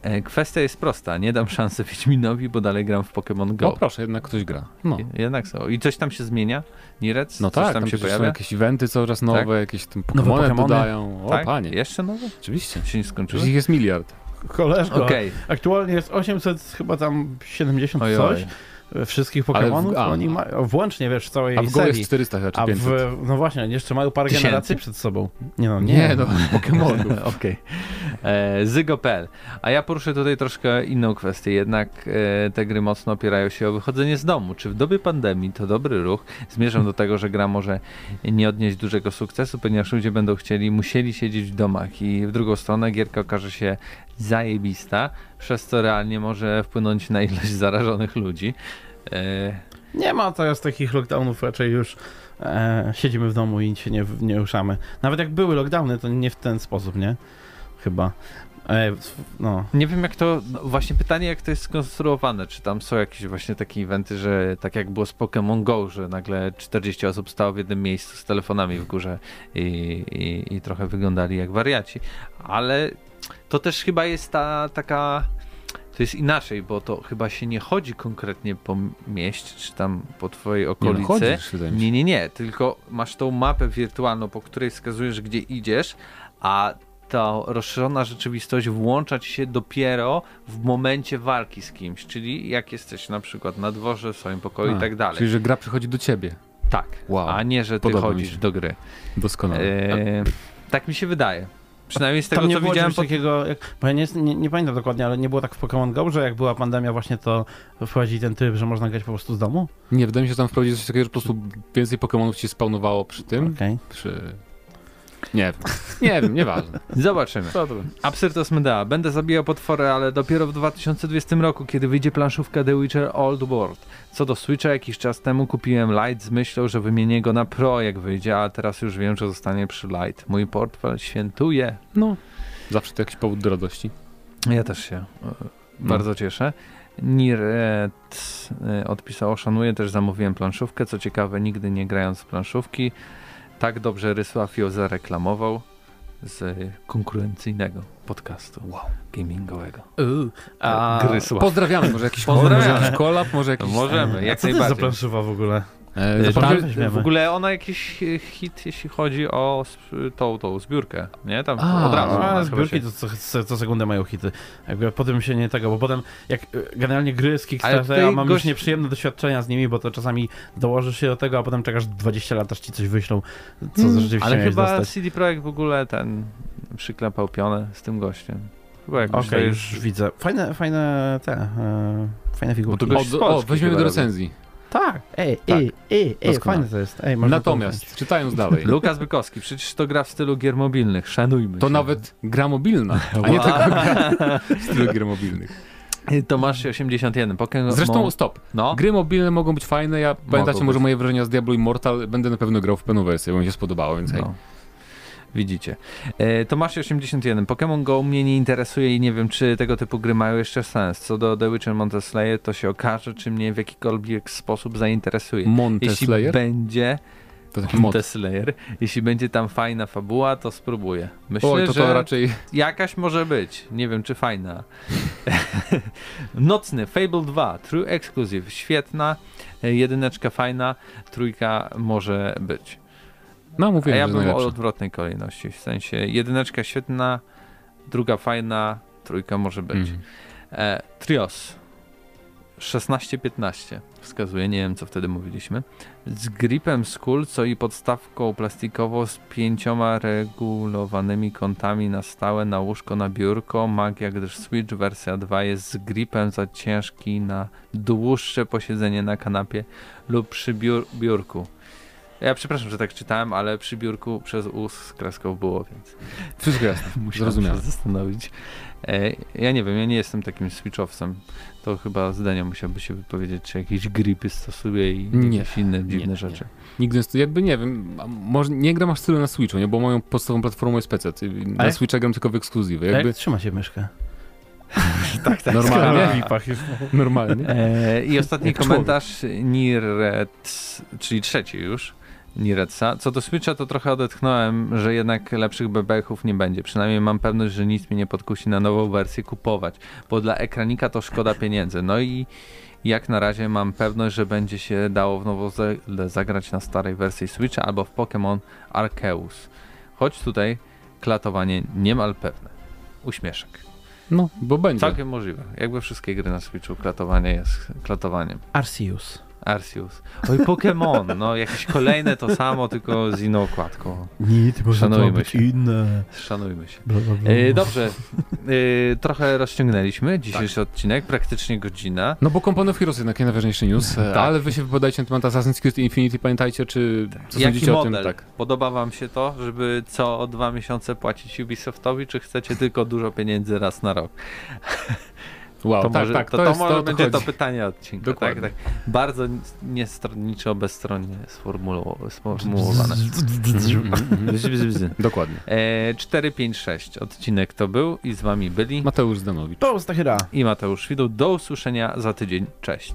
E, kwestia jest prosta. Nie dam szansy Wiedźminowi, bo dalej gram w Pokémon no Go. proszę, jednak ktoś gra. No, Jednak są. I coś tam się zmienia? Nirec? no coś tak, tam, tam się przecież są pojawia? jakieś eventy coraz czas nowe, jakieś tam Nowe Pokémony Pokemony. dodają. O tak? panie, Jeszcze nowe? oczywiście. Się nie skończyło? Ich jest miliard. Koleżko, Okej. aktualnie jest 800, chyba tam 70 Oj, coś wszystkich Ale w- Pokémonów. a. Oni mają, włącznie wiesz, w całej A w serii. jest 400 czy A 500. w, no właśnie, jeszcze mają parę Tysięcy? generacji przed sobą. Nie no, nie. Nie, no, Pokemonów. Okej. E, Zygo.pl. A ja poruszę tutaj troszkę inną kwestię. Jednak e, te gry mocno opierają się o wychodzenie z domu. Czy w dobie pandemii to dobry ruch? Zmierzam do tego, że gra może nie odnieść dużego sukcesu, ponieważ ludzie będą chcieli, musieli siedzieć w domach i w drugą stronę gierka okaże się zajebista, przez co realnie może wpłynąć na ilość zarażonych ludzi. E, Nie ma teraz takich lockdownów, raczej już e, siedzimy w domu i się nie, nie ruszamy. Nawet jak były lockdowny, to nie w ten sposób, nie? Chyba. E, no. Nie wiem jak to, no właśnie pytanie jak to jest skonstruowane, czy tam są jakieś właśnie takie eventy, że tak jak było z Pokémon Go, że nagle 40 osób stało w jednym miejscu z telefonami w górze i, i, i trochę wyglądali jak wariaci, ale to też chyba jest ta taka, to jest inaczej, bo to chyba się nie chodzi konkretnie po mieście, czy tam po twojej Nie, no, okolicy, chodzisz, mi się. nie, nie, nie, tylko masz tą mapę wirtualną, po której wskazujesz, gdzie idziesz, a ta rozszerzona rzeczywistość włącza ci się dopiero w momencie walki z kimś, czyli jak jesteś na przykład na dworze, w swoim pokoju i A, tak dalej. Czyli, że gra przychodzi do ciebie. Tak, Wow. a nie, że ty Podoba chodzisz do gry. Doskonale. E, tak mi się wydaje. Przynajmniej z tego, Tam nie co było widziałem. Pod... takiego, jak, bo ja nie, nie, nie pamiętam dokładnie, ale nie było tak w Pokémon Go, że jak była pandemia właśnie to wchodzi ten tryb, że można grać po prostu z domu? Nie, wydaje mi się, że tam wprowadzić coś takiego, że po prostu więcej Pokemonów ci spawnowało przy tym. Okej. Przy... Nie wiem. Nie wiem, nieważne. Zobaczymy. Absyrtos Medea. Będę zabijał potwory, ale dopiero w 2020 roku, kiedy wyjdzie planszówka The Witcher Old World. Co do Switcha, jakiś czas temu kupiłem Lite z myślą, że wymienię go na Pro jak wyjdzie, a teraz już wiem, że zostanie przy Lite. Mój portfel świętuje. No. Zawsze to jakiś powód do radości. Ja też się e, bardzo cieszę. Niret e, odpisał, szanuję, też zamówiłem planszówkę. Co ciekawe, nigdy nie grając w planszówki. Tak dobrze Rysław ją zareklamował. z konkurencyjnego podcastu gamingowego. Uuu, a... Gry słabe. Pozdrawiamy, może jakiś, Pozdrawiamy. może jakiś kolab, może jakiś... Możemy, A jak co to jest najbardziej. w ogóle? E, tam- w ogóle ona jakiś hit, jeśli chodzi o tą, tą zbiórkę, nie? Tam A, od razu. A, zbiórki to co, co, co sekundę mają hity. Jakby potem się nie tego, bo potem jak e, generalnie gry z Kickstartera mam gość- już nieprzyjemne doświadczenia z nimi, bo to czasami dołożysz się do tego, a potem czekasz 20 lat, aż ci coś wyślą, co Mm, rzeczywiście Ale chyba dostać. CD Projekt w ogóle ten przyklepał pionę z tym gościem. Chyba jakoś Okej, to już widzę. Fajne, fajne te, e, fajne figurki. Bo to gość- O, o, weźmiemy do robi. recenzji. Tak, ej, Tak. ej, ej, ej, Doskonale. fajne to jest. Ej, Natomiast, czytając dalej, Lukas Bykowski, przecież to gra w stylu gier mobilnych, szanujmy to się. nawet gra mobilna, a nie tylko gra w stylu gier mobilnych. Tomasz 81, Pokémon... Zresztą stop. no, Gry mobilne mogą być fajne. Ja pamiętacie może być. moje wrażenia z Diablo Immortal. Będę na pewno grał w pełną wersję, bo mi się spodobało, więc hej. Widzicie. E, Tomasz 81, Pokémon Go mnie nie interesuje i nie wiem, czy tego typu gry mają jeszcze sens. Co do The Witcher Mountain Slayer, to się okaże, czy mnie w jakikolwiek sposób zainteresuje. Monte Jeśli będzie To taki mod. Monte Slayer, jeśli będzie tam fajna fabuła, to spróbuję. Myślę, Oj, to że to raczej... jakaś może być. Nie wiem, czy fajna. Nocny, Fable 2, True Exclusive, świetna, e, jedyneczka fajna, trójka może być. No, A mówiłem, ja że bym o najlepsze. odwrotnej kolejności, w sensie jedyneczka świetna, druga fajna, trójka może być. Mhm. E, Trios 16-15 wskazuje, nie wiem co wtedy mówiliśmy. Z gripem Skull, co i podstawką plastikową z pięcioma regulowanymi kątami na stałe na łóżko na biurko. Magia, gdyż Switch wersja 2 jest z gripem za ciężki na dłuższe posiedzenie na kanapie lub przy biur biurku. Ja przepraszam, że tak czytałem, ale przy biurku przez us z kreską było, więc Wszystko jasne. musiałem się zastanowić. E, ja nie wiem, ja nie jestem takim switchowcem. To chyba zdania musiałby się wypowiedzieć, czy jakieś gripy stosuje i Nie. jakieś inne dziwne nie. rzeczy. Nigdy, z- jakby nie wiem, może nie gram aż tyle na Switchu, nie? Bo moją podstawową platformą jest PC. Na jak- Switcha gram tylko w ekskluzywy. Jak Jakby trzyma się myszkę? tak, tak. Normalnie? normalnie. E, I ostatni komentarz Niret, czyli trzeci już. Niretsa. Co do Switcha, to trochę odetchnąłem, że jednak lepszych bebechów nie będzie. Przynajmniej mam pewność, że nic mnie nie podkusi na nową wersję kupować, bo dla ekranika to szkoda pieniędzy. No i jak na razie mam pewność, że będzie się dało w nowo zagrać na starej wersji Switcha albo w Pokémon Arceus. Choć tutaj klatowanie niemal pewne. Uśmieszek. No, bo będzie. Całkiem możliwe. Jakby wszystkie gry na Switchu klatowanie jest klatowaniem. Arceus. Arceus. Oj, Pokémon, no jakieś kolejne to samo, tylko z inną okładką. Nie, ty może to Szanujmy być się. inne. Szanujmy się. Bla, bla, bla. E, dobrze, e, trochę rozciągnęliśmy dzisiejszy odcinek, praktycznie godzina. No bo Company of Heroes jednak nie najważniejszy news, Tak. ale wy się wypowiadajcie na temat Assassin's Creed Infinity, pamiętajcie, czy co Jaki sądzicie o tym? model? Tak. Podoba wam się to, żeby co dwa miesiące płacić Ubisoftowi, czy chcecie tylko dużo pieniędzy raz na rok? Wow, to tak, może, tak, to, to, to jest może to, będzie chodzi. to pytanie odcinka. Tak, Dokładnie. tak. Bardzo niestronniczo, bezstronnie sformułow- sformułowane. Dokładnie. E, 456 odcinek to był i z wami byli Mateusz Zdanowicz. To Stachyra. i Mateusz Widu. Do usłyszenia za tydzień. Cześć.